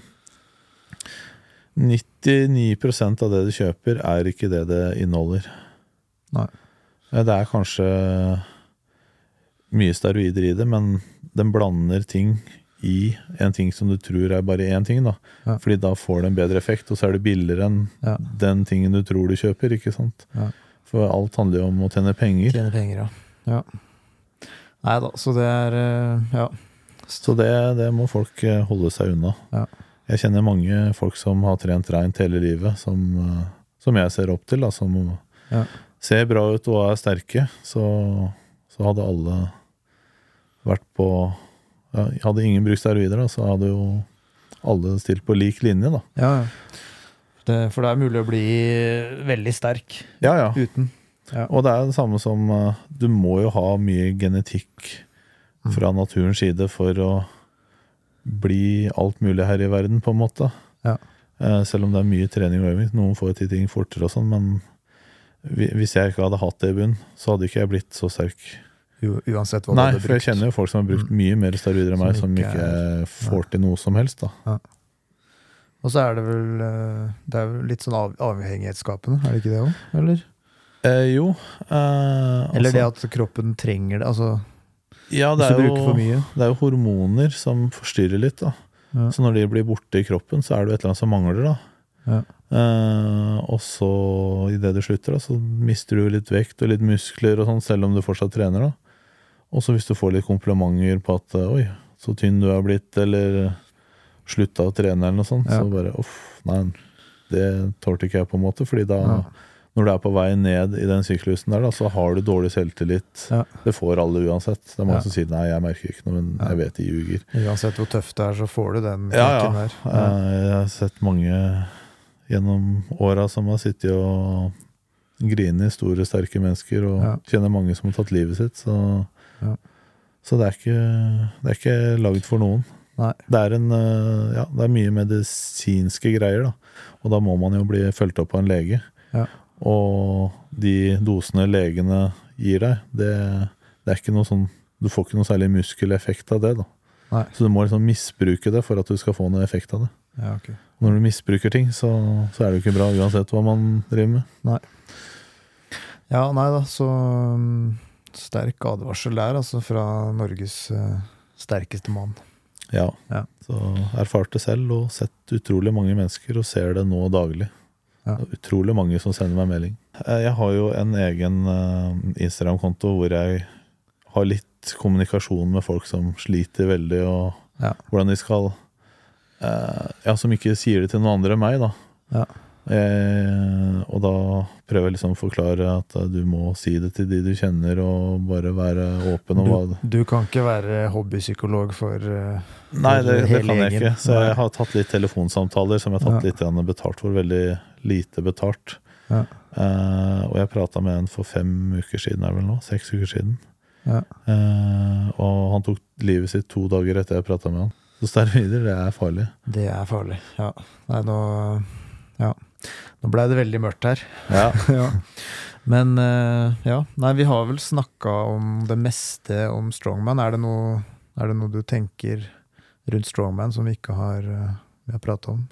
99% av det du kjøper, er ikke det det inneholder. Nei. Eh, Det er kanskje mye steroider i det, men den blander ting i en ting som du tror er bare én ting. da. Ja. Fordi da får det en bedre effekt, og så er det billigere enn Ja. den tingen du tror du kjøper. ikke sant? Ja. For alt handler jo om å tjene penger. Tjene penger, ja. ja. Nei da, så det er eh, Ja. Så det, det må folk eh, holde seg unna. Ja. Jeg kjenner mange folk som har trent reint hele livet, som, eh, som jeg ser opp til, da, som Ja. ser bra ut og er sterke. Så, så hadde alle vært på ja, Hadde ingen brukt steroider, da, så hadde jo alle stilt på lik linje, da. ja. Det, for det er mulig å bli veldig sterk Ja, ja. uten. Ja. Og det er det samme som eh, Du må jo ha mye genetikk fra naturens side for å bli alt mulig her i verden, på en måte. Ja. Eh, Selv om det er mye trening og øving. Noen får til ting fortere og sånn, men hvis jeg ikke hadde hatt det i bunn, så hadde ikke jeg blitt så sterk. Uansett hva Nei, du hadde for jeg kjenner jo folk som har brukt mye mer steroider enn meg, Som som ikke ikke er- får til noe som helst, da. Og så er det vel eh, Det er vel litt sånn av, avhengighetsskapende, er det ikke det òg? Eller? Eh, jo. Eh, Eller altså- det at kroppen trenger det. Altså, ja, det hvis er bruker jo, for mye. Det er jo hormoner som forstyrrer litt, da. Ja. Så når de blir borte i kroppen, så er det jo et eller annet som mangler, da. Ja. Eh, og så, idet du slutter, da, så mister du litt vekt og litt muskler og sånn, selv om du fortsatt trener, da. Og så hvis du får litt komplimenter på at eh, 'oi, så tynn du er blitt', eller 'slutta å trene', eller noe sånt, Ja. så bare uff, nei, det tålte ikke jeg, på en måte. Fordi da, Ja. når du er på vei ned i den syklusen der, da, så har du dårlig selvtillit. Ja. Det får alle uansett. Det er mange som sier 'nei, jeg merker ikke noe', men jeg vet de ljuger. Uansett hvor tøft det er, så får du den Ja, knekken der. Eh, Jeg har sett mange gjennom åra som har sittet og grinet, store, sterke mennesker, og kjenner mange som har tatt livet sitt. Så, Ja. så det er ikke, det er ikke lagd for noen. Det er, en, eh, ja, det er mye medisinske greier, da. Og da må man jo bli fulgt opp av en lege. Ja. Og de dosene legene gir deg, det, det er ikke noe sånn Du får ikke noe særlig muskeleffekt av det, da. Nei. Så du må liksom misbruke det for at du skal få noe effekt av det. Ja, okay. Når du misbruker ting, så, så er det jo ikke bra uansett hva man driver med. Nei. ja, nei da, så um, sterk advarsel der, altså, fra Norges eh, sterkeste mann. Ja. Ja. Så erfarte selv og sett utrolig mange mennesker, og ser det nå daglig. Ja. Utrolig mange som sender meg melding. Eh, Jeg har jo en egen eh, Instagram-konto hvor jeg har litt kommunikasjon med folk som sliter veldig, og Ja. hvordan de skal Ja, som ikke sier det til noen andre enn meg, da. Ja. Eh, og da prøver jeg liksom å forklare at eh, du må si det til de du kjenner, og bare være åpen Du, du kan ikke være hobbypsykolog for eh, Nei, det, det kan jeg ikke. Så jeg har tatt litt telefonsamtaler som jeg har tatt Ja. litt betalt for. Veldig lite betalt. Ja. Eh, og jeg prata med en for fem uker siden, er vel nå? Seks uker siden. Ja. Eh, og han tok livet sitt to dager etter jeg prata med han. Så steroider, det er farlig. Det er farlig. Ja. Nei, nå Ja. Nå blei det veldig mørkt her. Ja. ja. Men eh, ja. Nei, vi har vel snakka om det meste om strongman. Er det noe, er det noe du tenker rundt strongman som vi ikke har, uh, vi har prata om?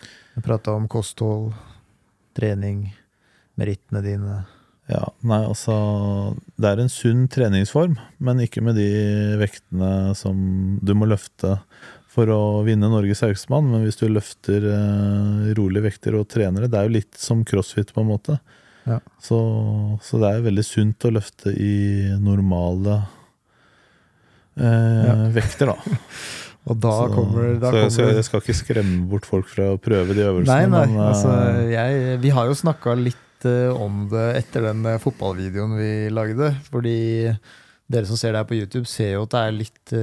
Vi har prata om kosthold, trening, merittene dine. Ja, nei, altså Det er en sunn treningsform, men ikke med de vektene som du må løfte for å vinne Norges sterkeste. Men hvis du løfter eh, rolige vekter og trener det er jo litt som crossfit, på en måte. Ja. Så, så det er veldig sunt å løfte i normale eh, Ja. vekter, da. Og da så, kommer, da så, så kommer jeg skal ikke skremme bort folk fra å prøve de øvelsene. Nei, nei. men, eh, altså, jeg, vi har jo snakka litt eh, om det etter den eh, fotballvideoen vi lagde. Fordi dere som ser det her på YouTube, ser jo at det er litt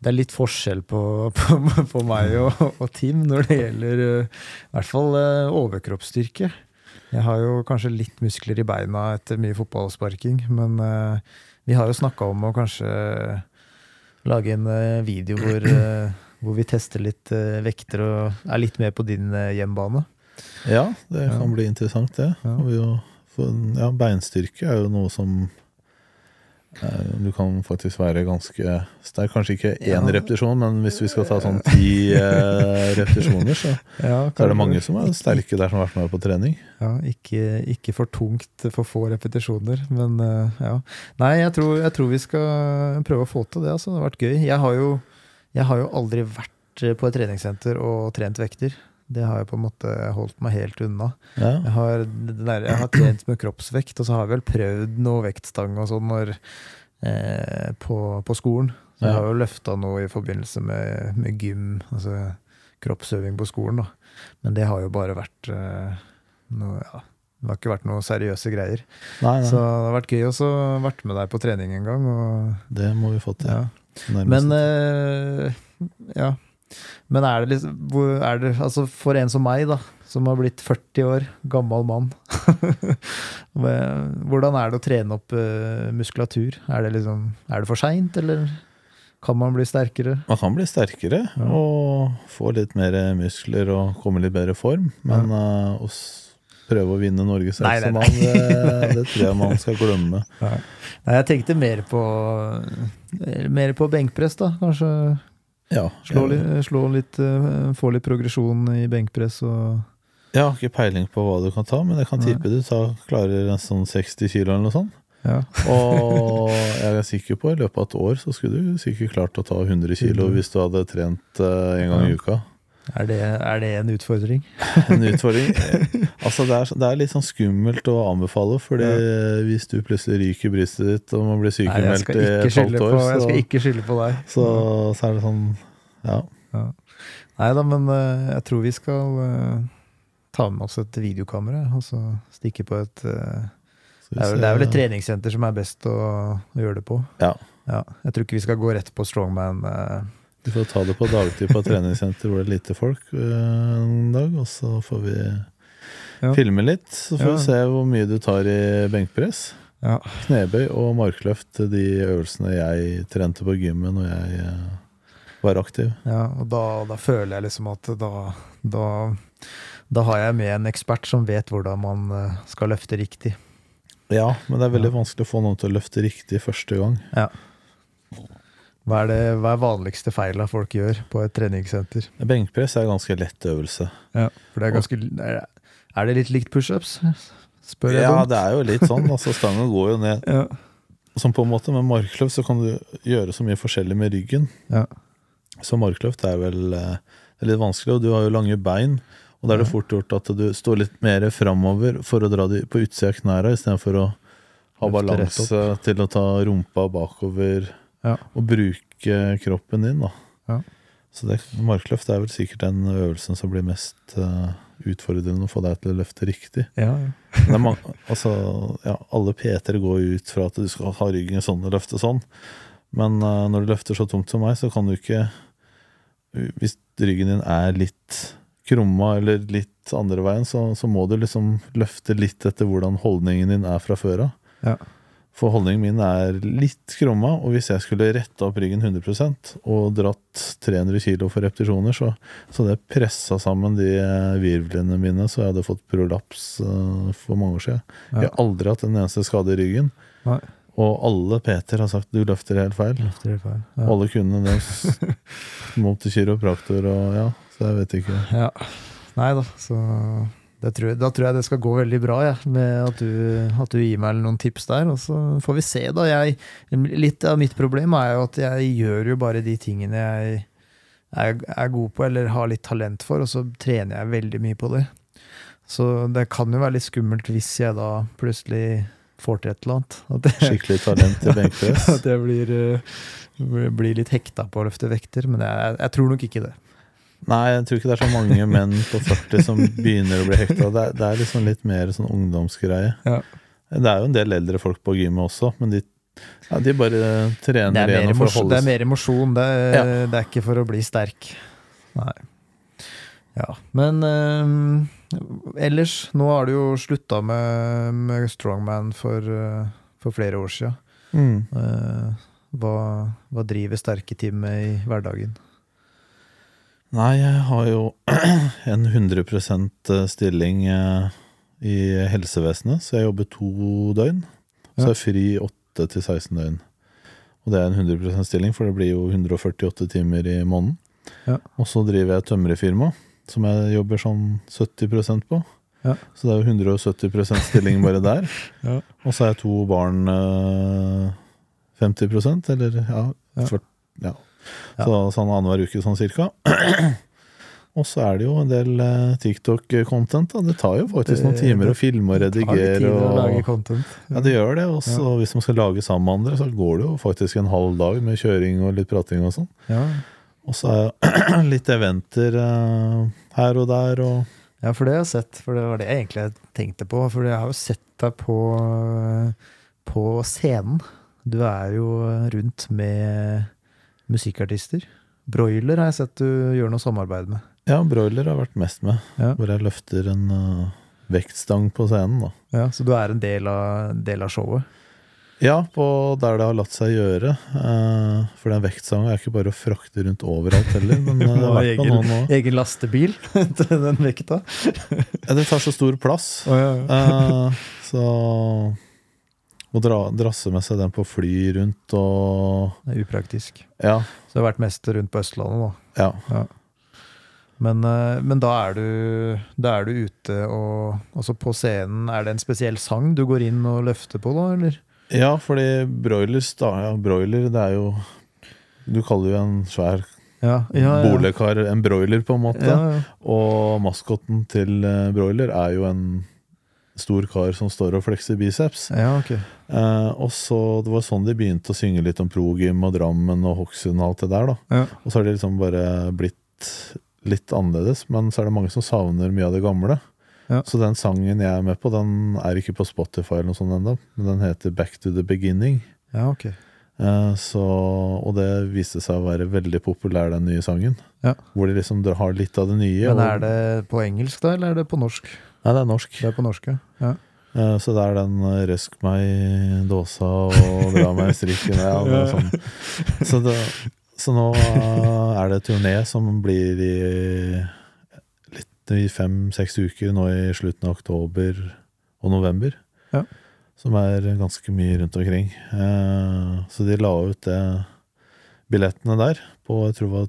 det er litt forskjell på, på, på meg og, og Tim når det gjelder eh, i hvert fall eh, overkroppsstyrke. Jeg har jo kanskje litt muskler i beina etter mye fotballsparking, men eh, vi har jo snakka om å kanskje lage en video hvor, hvor vi tester litt vekter og er litt mer på din hjembane. Ja, det Ja. kan bli interessant, det. Ja. Jo, for, ja, beinstyrke er jo noe som Du kan faktisk være ganske sterk. Kanskje ikke én Ja. repetisjon, men hvis vi skal ta sånn ti eh, repetisjoner, så, Ja, så er det mange som er sterke der som har vært med på trening. Ja, ikke, ikke for tungt for få repetisjoner, men eh, ja. Nei, jeg tror, jeg tror vi skal prøve å få til det. Altså. Det har vært gøy. Jeg har jo, jeg har jo aldri vært eh, på et treningssenter og trent vekter. Det har jeg på en måte holdt meg helt unna. Ja. Jeg har, der, jeg har trent med kroppsvekt, og så har jeg vel prøvd noe vektstang og sånn eh, på, på skolen. Så jeg har jo løfta noe i forbindelse med, med gym, altså kroppsøving på skolen, da. Men det har jo bare vært eh, noe Ja, det har ikke vært noe seriøse greier. Nei, nei, Så det har vært gøy å vært med deg på trening en gang. Og, det må vi få til. ja. Men eh, ja. Men er det liksom er det, Altså for en som meg, da, som har blitt 40 år, gammel mann Hvordan er det å trene opp eh, muskulatur? Er det liksom Er det for seint, eller kan man bli sterkere? Man kan bli sterkere Ja. og få litt mer muskler og komme i litt bedre form, men eh, å prøve å vinne Norges Nei, eldste nei, mann, det, det tror jeg man skal glemme. Nei, jeg tenkte mer på Mer på benkpress, da. Kanskje Ja, slå litt, slå litt eh, Få litt progresjon i benkpress og jeg har ikke peiling på hva du kan ta, men jeg kan tippe du tar, klarer en sånn 60 kilo eller noe sånt. Ja. Og jeg er sikker på i løpet av et år så skulle du sikkert klart å ta 100 kilo hvis du hadde trent eh, en gang i uka. Er det, er det en utfordring? En utfordring. Altså det, er, det er litt sånn skummelt å anbefale, Fordi hvis du plutselig ryker brystet ditt og man blir sykemeldt i et halvt halvt på, år, jeg skal ikke skylde på deg. så, så er det sånn Ja. Nei da, men eh, jeg tror vi skal eh, ta med oss et videokamera og så stikke på et eh, det, er, vel- det er vel et treningssenter som er best å, å gjøre det på. Ja. Ja, jeg tror ikke vi skal gå rett på strongman. eh, Vi får ta det på dagtid på et treningssenter hvor det er lite folk øh, en dag, og så får vi Ja. filme litt. Så får Ja. vi se hvor mye du tar i benkpress. Ja. Knebøy og markløft, de øvelsene jeg trente på gymmet når jeg øh, var aktiv. Ja, og da, da føler jeg liksom at da, da, da har jeg med en ekspert som vet hvordan man eh, skal løfte riktig. Ja, men det er veldig Ja. vanskelig å få noen til å løfte riktig første gang. Hva er det hva er vanligste feila folk gjør på et treningssenter? Benkpress er en ganske lett øvelse. Ja, For det er ganske Er det litt likt pushups? Spør jeg Ja, dumt? det er jo litt sånn. altså Stangen går jo ned Ja. Som på en måte Med markløft så kan du gjøre så mye forskjellig med ryggen. Ja. Så markløft er vel eh, er litt vanskelig, og du har jo lange bein. Og da er det fort gjort at du står litt mer framover for å dra de på utsida av knærne, istedenfor å ha balanse til å ta rumpa bakover Ja. og bruke kroppen din. da. Ja. Så det, markløft er vel sikkert den øvelsen som blir mest uh, utfordrende å få deg til å løfte riktig. Ja, ja. Mange, altså, ja, alle PT-er går jo ut fra at du skal ha ryggen sånn og løfte sånn. Men uh, når du løfter så tungt som meg, så kan du ikke Hvis ryggen din er litt krumma eller litt andre veien, så, så må du liksom løfte litt etter hvordan holdningen din er fra før av. Ja. For holdningen min er litt krumma, og hvis jeg skulle retta opp ryggen 100% og dratt 300 kg for repetisjoner, så, så hadde jeg pressa sammen de eh, virvlene mine så jeg hadde fått prolaps uh, for mange år siden. Ja. Jeg har aldri hatt en eneste skade i ryggen. Nei. Og alle PT-er har sagt du løfter helt feil. Løfter helt feil. Ja. alle kundene deres må til kiropraktor og ja, så jeg vet ikke. ja. Nei da, så det tror jeg, da tror jeg det skal gå veldig bra, ja, med at du, at du gir meg noen tips der. Og så får vi se, da. Jeg, litt av mitt problem er jo at jeg gjør jo bare de tingene jeg er, er god på, eller har litt talent for, og så trener jeg veldig mye på det. Så det kan jo være litt skummelt hvis jeg da plutselig får til et eller annet. Jeg, Skikkelig talent i benkpress. at jeg blir, eh, blir litt hekta på å løfte vekter. Men jeg, jeg tror nok ikke det. Nei, jeg tror ikke det er så mange menn på 40 som begynner å bli hekta. Det, er- det er liksom litt mer sånn ungdomsgreie. Ja. Det er jo en del eldre folk på gymmet også, men de, ja, de bare trener er igjen for å holde holde det er mer emosjon. Det Ja. det er ikke for å bli sterk. Nei. Ja, men øh, ellers Nå har du jo slutta med, med strongman for, eh, for flere år sia. Mm. hva, hva driver sterke team med i hverdagen? Nei, jeg har jo en 100% stilling eh, i helsevesenet, så jeg jobber to døgn. Så jeg er jeg fri 8 til 16 døgn. Og det er en 100% stilling, for det blir jo 148 timer i måneden. Ja. Og så driver jeg tømrerfirma, som jeg jobber sånn 70% på. Ja. Så det er jo 170% stilling bare der. Ja. Og så er jeg to barn eh, 50% eller ja, Ja. 40, ja. Ja. Så sånn annenhver uke sånn cirka. Og så er det jo en del eh, TikTok-content. Det tar jo faktisk noen timer å filme og Det tar redigere. tid å lage Og, content. ja, det gjør det. Og ja. hvis man skal lage sammen med andre, så går det jo faktisk en halv dag med kjøring og litt prating og sånn. Ja. Og så er det litt eventer eh, her og der og Ja, for det har jeg sett. For det var det jeg egentlig tenkte på. For jeg har jo sett deg på, på scenen. Du er jo rundt med musikkartister. Broiler har jeg sett du gjør noe samarbeid med. Ja, broiler har vært mest med. Ja. Hvor jeg løfter en uh, vektstang på scenen, da. Ja, så du er en del av, del av showet? Ja, på der det har latt seg gjøre. Uh, for den vektstanga er ikke bare å frakte rundt overalt heller. Men eh, det har vært på egen, noen nå. egen lastebil til den vekta? Ja, det tar så stor plass. Oh, ja. Eh, så å dra, drasse med seg den på fly rundt og Det er upraktisk. Ja. Så det har vært mest rundt på Østlandet, da. ja. Men, eh, men da, er du, da er du ute og Altså på scenen, er det en spesiell sang du går inn og løfter på, da, eller? Ja, fordi broilers da, ja, Broiler, det er jo Du kaller jo en svær Ja, ja, ja. bolekar en broiler, på en måte. Ja, ja. Og maskotten til eh, broiler er jo en stor kar som står og flekser biceps. ja, okay. Eh, og så Det var sånn de begynte å synge litt om Progym og Drammen og Hokksund og alt det der. da Ja. Og så har det liksom bare blitt litt annerledes, men så er det mange som savner mye av det gamle. Ja. Så den sangen jeg er med på, den er ikke på Spotify eller noe sånt ennå, men den heter Back to the Beginning. ja, okay. Eh, så, og det viste seg å være veldig populær, den nye sangen. Ja. Hvor de liksom har litt av det nye. Men er det på engelsk, da, eller er det på norsk? Nei, det er norsk. Det er på norsk, ja. Så det er den eh, 'røsk meg i dåsa og dra meg i strikken'. Ja, Ja. sånn. så, det, så nå eh, er det turné som blir i litt i fem-seks uker nå i slutten av oktober og november. Ja. Som er ganske mye rundt omkring. Eh, Så de la ut det billettene der på jeg tror det var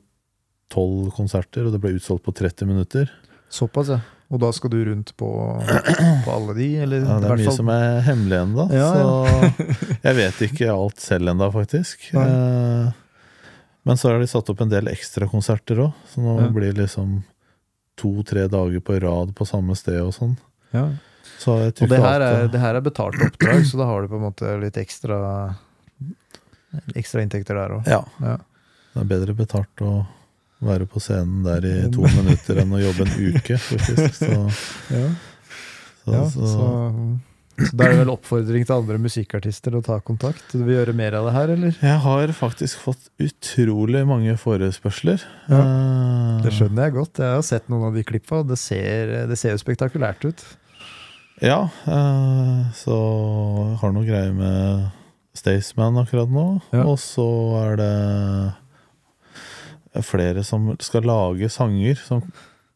tolv konserter, og det ble utsolgt på 30 minutter. Såpass, ja. Og da skal du rundt på, på alle de, eller Ja, det er mye som er hemmelig ennå, Ja, så jeg vet ikke alt selv ennå, faktisk. Nei. Eh, Men så har de satt opp en del ekstrakonserter òg, så nå Ja. blir det liksom to-tre dager på rad på samme sted og sånn. ja. Så Og det her, er, det her er betalt oppdrag, så da har du på en måte litt ekstra Ekstra inntekter der òg. Ja. Ja. Det er bedre betalt å være på scenen der i to minutter enn å jobbe en uke, faktisk. Så, Ja. så, Ja, så, så, da er det vel oppfordring til andre musikkartister å ta kontakt? Du vil gjøre mer av det her, eller? Jeg har faktisk fått utrolig mange forespørsler. Ja, Eh, Det skjønner jeg godt. Jeg har sett noen av de klippa, og det ser, det ser jo spektakulært ut. Ja, eh, så har noe greier med Staysman akkurat nå. Ja. Og så er det flere som skal lage sanger som,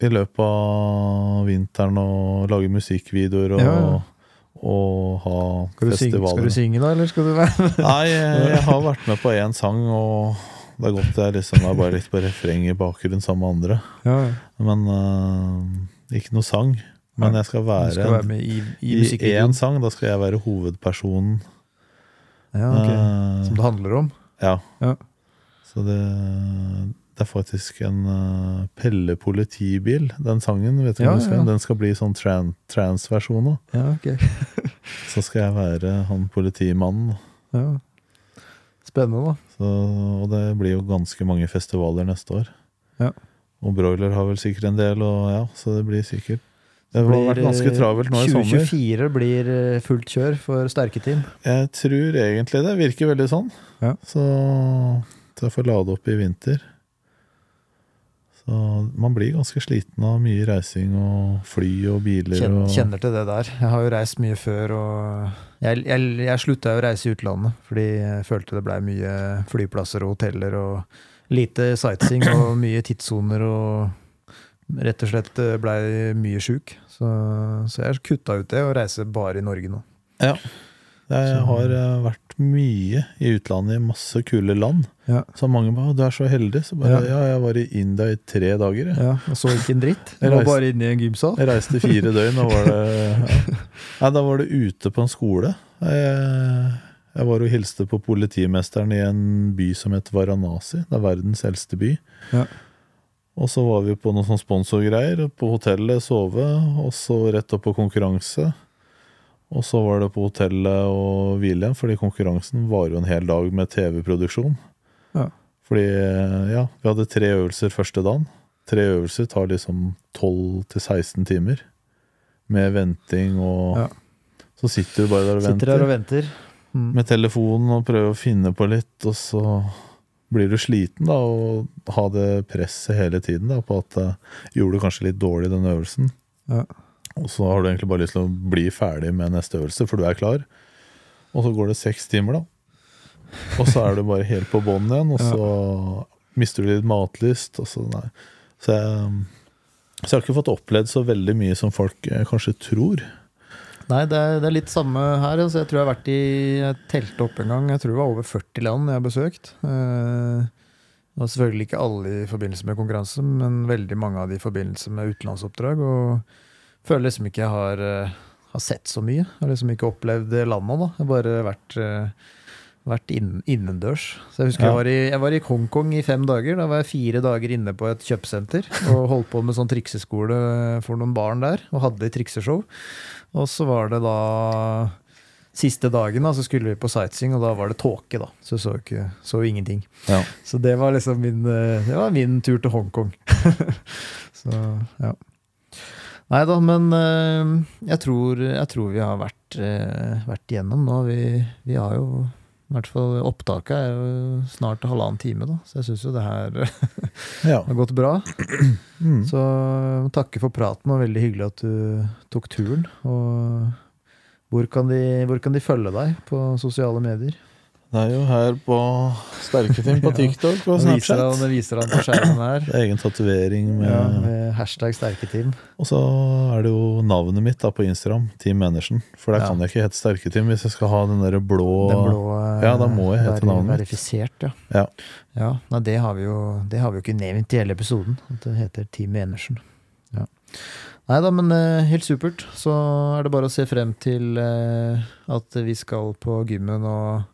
i løpet av vinteren og lage musikkvideoer og, Ja, og, og ha Skal festivaler. synge, skal du synge, da, eller skal du være Nei, jeg, jeg har vært med på én sang, og det er godt jeg liksom er bare litt på refreng i bakgrunnen sammen med andre. Ja, ja. Men uh, ikke noe sang. Men jeg skal være, skal være med i, i i én sang. Da skal jeg være hovedpersonen. Ja, okay. Eh, Som det handler om? ja. Ja. Så det, det er faktisk en uh, Pelle politibil, den sangen. Vet du Ja, ja, ja. Den skal bli sånn tran, trans-versjon òg. Ja, okay. Så skal jeg være han politimannen. Ja. Spennende, da. Så, og det blir jo ganske mange festivaler neste år. Ja. Og Broiler har vel sikkert en del, og ja, så det blir sikkert Det har vært ganske eh, travelt nå i sommer. 2024 blir eh, fullt kjør for sterke team. Jeg tror egentlig det virker veldig sånn. Ja. Så, så jeg får lade opp i vinter. Så man blir ganske sliten av mye reising og fly og biler Kjenner, og kjenner til det der. Jeg har jo reist mye før, og jeg, jeg, jeg slutta jo å reise i utlandet fordi jeg følte det blei mye flyplasser og hoteller og lite sightseeing og mye tidssoner og rett og slett blei mye sjuk. Så, så jeg kutta ut det og reiser bare i Norge nå. Jeg Så- har eh, vært mye i utlandet, i masse kule land. Ja. Så mange bare 'Du er så heldig'. Så bare Ja. ja, jeg var i India i tre dager. Jeg, Ja, og så ikke en dritt. Jeg var bare inne i en gymsal. jeg reiste fire døgn, og var det ja. Nei, Da var det ute på en skole. Jeg, jeg var og hilste på politimesteren i en by som het Varanasi. Det er verdens eldste by. Ja. Og så var vi på noen sånne sponsorgreier. På hotellet, sove, og så rett opp på konkurranse. Og så var det på hotellet og hvile igjen, fordi konkurransen varer jo en hel dag med TV-produksjon. Ja. Fordi, ja, vi hadde tre øvelser første dagen. Tre øvelser tar liksom 12-16 timer. Med venting og Ja. Så sitter du bare der og Sitter venter her og venter. Mm. med telefonen og prøver å finne på litt, og så blir du sliten da, og ha det presset hele tiden da, på at uh, gjorde du kanskje litt dårlig den øvelsen. Ja. Og så har du egentlig bare lyst til å bli ferdig med neste øvelse, for du er klar. Og så går det seks timer, da. Og så er du bare helt på bånn igjen, og så mister du litt matlyst. Så. Så, jeg, så jeg har ikke fått opplevd så veldig mye som folk eh, kanskje tror. Nei, det er, det er litt samme her. Altså, jeg tror jeg har vært i Jeg telte opp en gang. Jeg tror det var over 40 land jeg har besøkt. Eh, og selvfølgelig ikke alle i forbindelse med konkurranse, men veldig mange av de i forbindelse med utenlandsoppdrag. Og føler liksom ikke jeg har, eh, har sett så mye. Jeg har liksom ikke opplevd landet, da. Jeg har bare vært, eh, vært inn, innendørs. Så jeg husker Ja. jeg, var i, jeg var i Hongkong i fem dager. Da var jeg fire dager inne på et kjøpesenter og holdt på med sånn trikseskole for noen barn der. Og hadde trikseshow. Og så var det da Siste dagen da, så skulle vi på sightseeing, og da var det tåke. da Så så ikke, så ingenting. Ja. Så det var liksom min, eh, det var min tur til Hongkong. så ja. Nei da, men eh, jeg tror, jeg tror vi har vært, eh, vært igjennom nå. Vi, vi har jo i hvert fall Opptaket er jo snart halvannen time, da, så jeg syns jo det her ja. har gått bra. Mm. Så takke for praten, og veldig hyggelig at du tok turen. Og hvor kan de, hvor kan de følge deg på sosiale medier? Det er jo her på Sterketim på TikTok og Nå viser han, Snapchat. det viser han på skjermen her. Det er egen tatovering med Ja, med hashtag Sterketim. Og så er det jo navnet mitt da på Instagram, Team Andersen. For der Ja. kan jeg ikke hete Sterketim hvis jeg skal ha den der blå, Den blå eh, Ja, da må jeg hete navnet mitt. Verifisert, ja. Ja. ja nei, det, har vi jo, det har vi jo ikke nevnt i hele episoden. At det heter Team Enersen. Ja. Nei da, men eh, helt supert. Så er det bare å se frem til eh, at vi skal på gymmen, og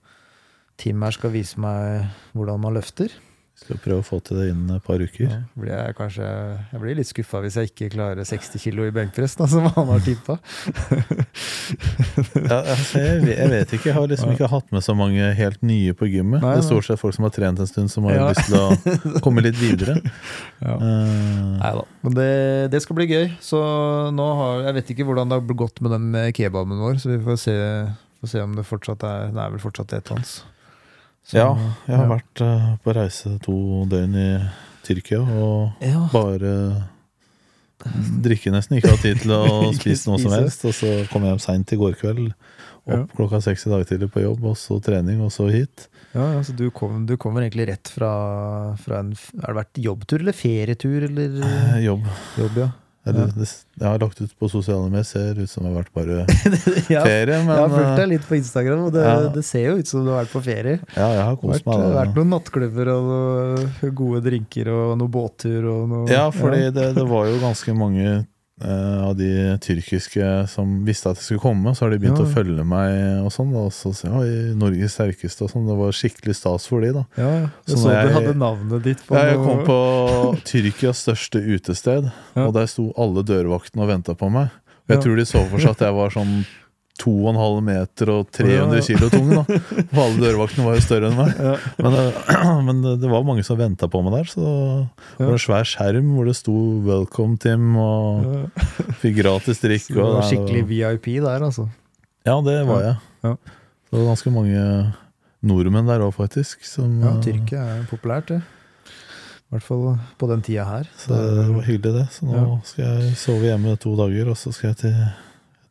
Tim her skal vise meg hvordan man løfter. Skal prøve å få til det innen et par uker. Ja, blir jeg, kanskje, jeg blir litt skuffa hvis jeg ikke klarer 60 kilo i benkpress, da, som han har tippa. Ja, altså, jeg, jeg vet ikke, jeg har liksom ikke hatt med så mange helt nye på gymmet. Nei, Det er stort sett folk som har trent en stund, som har Ja. lyst til å komme litt videre. Ja. Uh, Nei da. Men det, det skal bli gøy. Så nå har Jeg vet ikke hvordan det har gått med den eh, kebaben vår, så vi får se, får se om det fortsatt er Det er vel fortsatt ett hans. Så- ja, jeg har ja. vært eh, på reise to døgn i Tyrkia og ja. bare drikke nesten. Ikke hatt tid til å spise noe som helst. Og så kom jeg hjem seint i går kveld. Opp klokka seks i dag tidlig på jobb, og så trening, og så hit. Ja, ja, så du, kom, du kommer egentlig rett fra, fra en Har det vært jobbtur eller ferietur eller Eh, Jobb. jobb, ja? Eller, Ja. det, jeg har lagt ut på sosiale medier, ser ut som det har vært bare ja, ferie. Men jeg har fulgt eh, deg litt på Instagram, og det, Ja. det ser jo ut som du har vært på ferie. ja, jeg har Det kost har meg. vært, da. vært noen nattklubber og noe gode drinker og noe båttur og noe Ja, fordi Det, det var jo ganske mange av de tyrkiske som visste at jeg skulle komme. Så har de begynt Ja. å følge meg og sånn. Og så sier «Oi, Norges sterkeste og sånn. Det var skikkelig stas for de da. Ja, ja. Så så du hadde navnet ditt på Ja, jeg kom på Tyrkias største utested, Ja. og der sto alle dørvaktene og venta på meg. Og jeg Ja. tror de så for seg at jeg var sånn 2,5 meter og 300 kilo tung. da For alle dørvaktene var jo større enn meg. Men, det- men det, var mange som venta på meg der, så det var en svær skjerm hvor det sto 'Welcome, Tim', og fikk gratis drikk. Du var skikkelig VIP der, altså. Ja, det var jeg. Det var ganske mange nordmenn der òg, faktisk. Som, Ja, eh, Tyrkia er populært, det. I hvert fall på den tida her. Så det var hyggelig, det. Så nå Ja. skal jeg sove hjemme to dager, og så skal jeg til,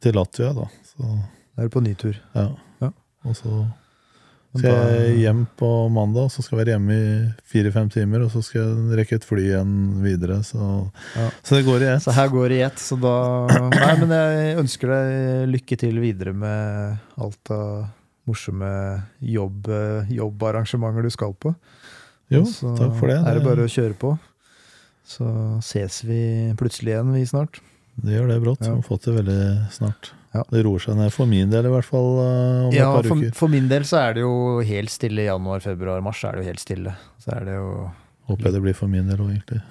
til Latvia, da. Så, Da er du på ny tur. ja. Ja. Og så skal jeg hjem på mandag, så skal jeg være hjemme i fire-fem timer, og så skal jeg rekke et fly igjen videre. Så, Ja. så det går i ett. Så her går det i ett, så da Nei, men jeg ønsker deg lykke til videre med alt av morsomme jobb, jobbarrangementer du skal på. Jo, Så takk for det. er det bare å kjøre på. Så ses vi plutselig igjen, vi snart. det gjør det brått. Ja. Vi har fått det veldig snart. Ja. Det roer seg ned for min del, i hvert fall eh, om Ja, et par for, uker. for min del så er det jo helt stille i januar, februar, mars. er det jo helt stille. Så er det jo Håper jeg det blir for min del òg, egentlig.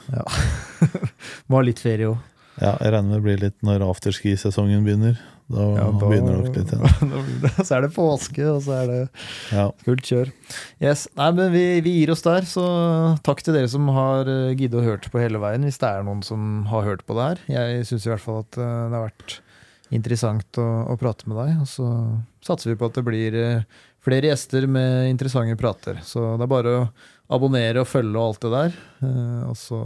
Må ha litt ferie òg. Ja, jeg regner med det blir litt når afterski-sesongen begynner. Da, begynner det nok litt igjen. så er det påske, og så er det Ja. fullt kjør. Yes, nei, men vi, vi gir oss der, så takk til dere som har eh, giddet å hørt på hele veien, hvis det er noen som har hørt på det her. Jeg syns i hvert fall at eh, det har vært interessant å, å prate med deg, og så satser vi på at det blir eh, flere gjester med interessante prater. Så det er bare å abonnere og følge og alt det der, eh, og så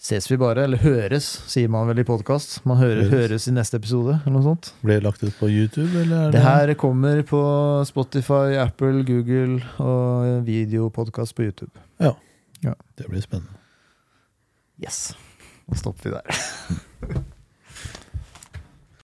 ses vi bare, eller høres, sier man vel i podkast. Man hører, Høres. høres i neste episode, eller noe sånt. Blir det lagt ut på YouTube, eller er det, her kommer på Spotify, Apple, Google og videopodkast på YouTube. ja, Det blir spennende. Yes. Nå stopper vi der.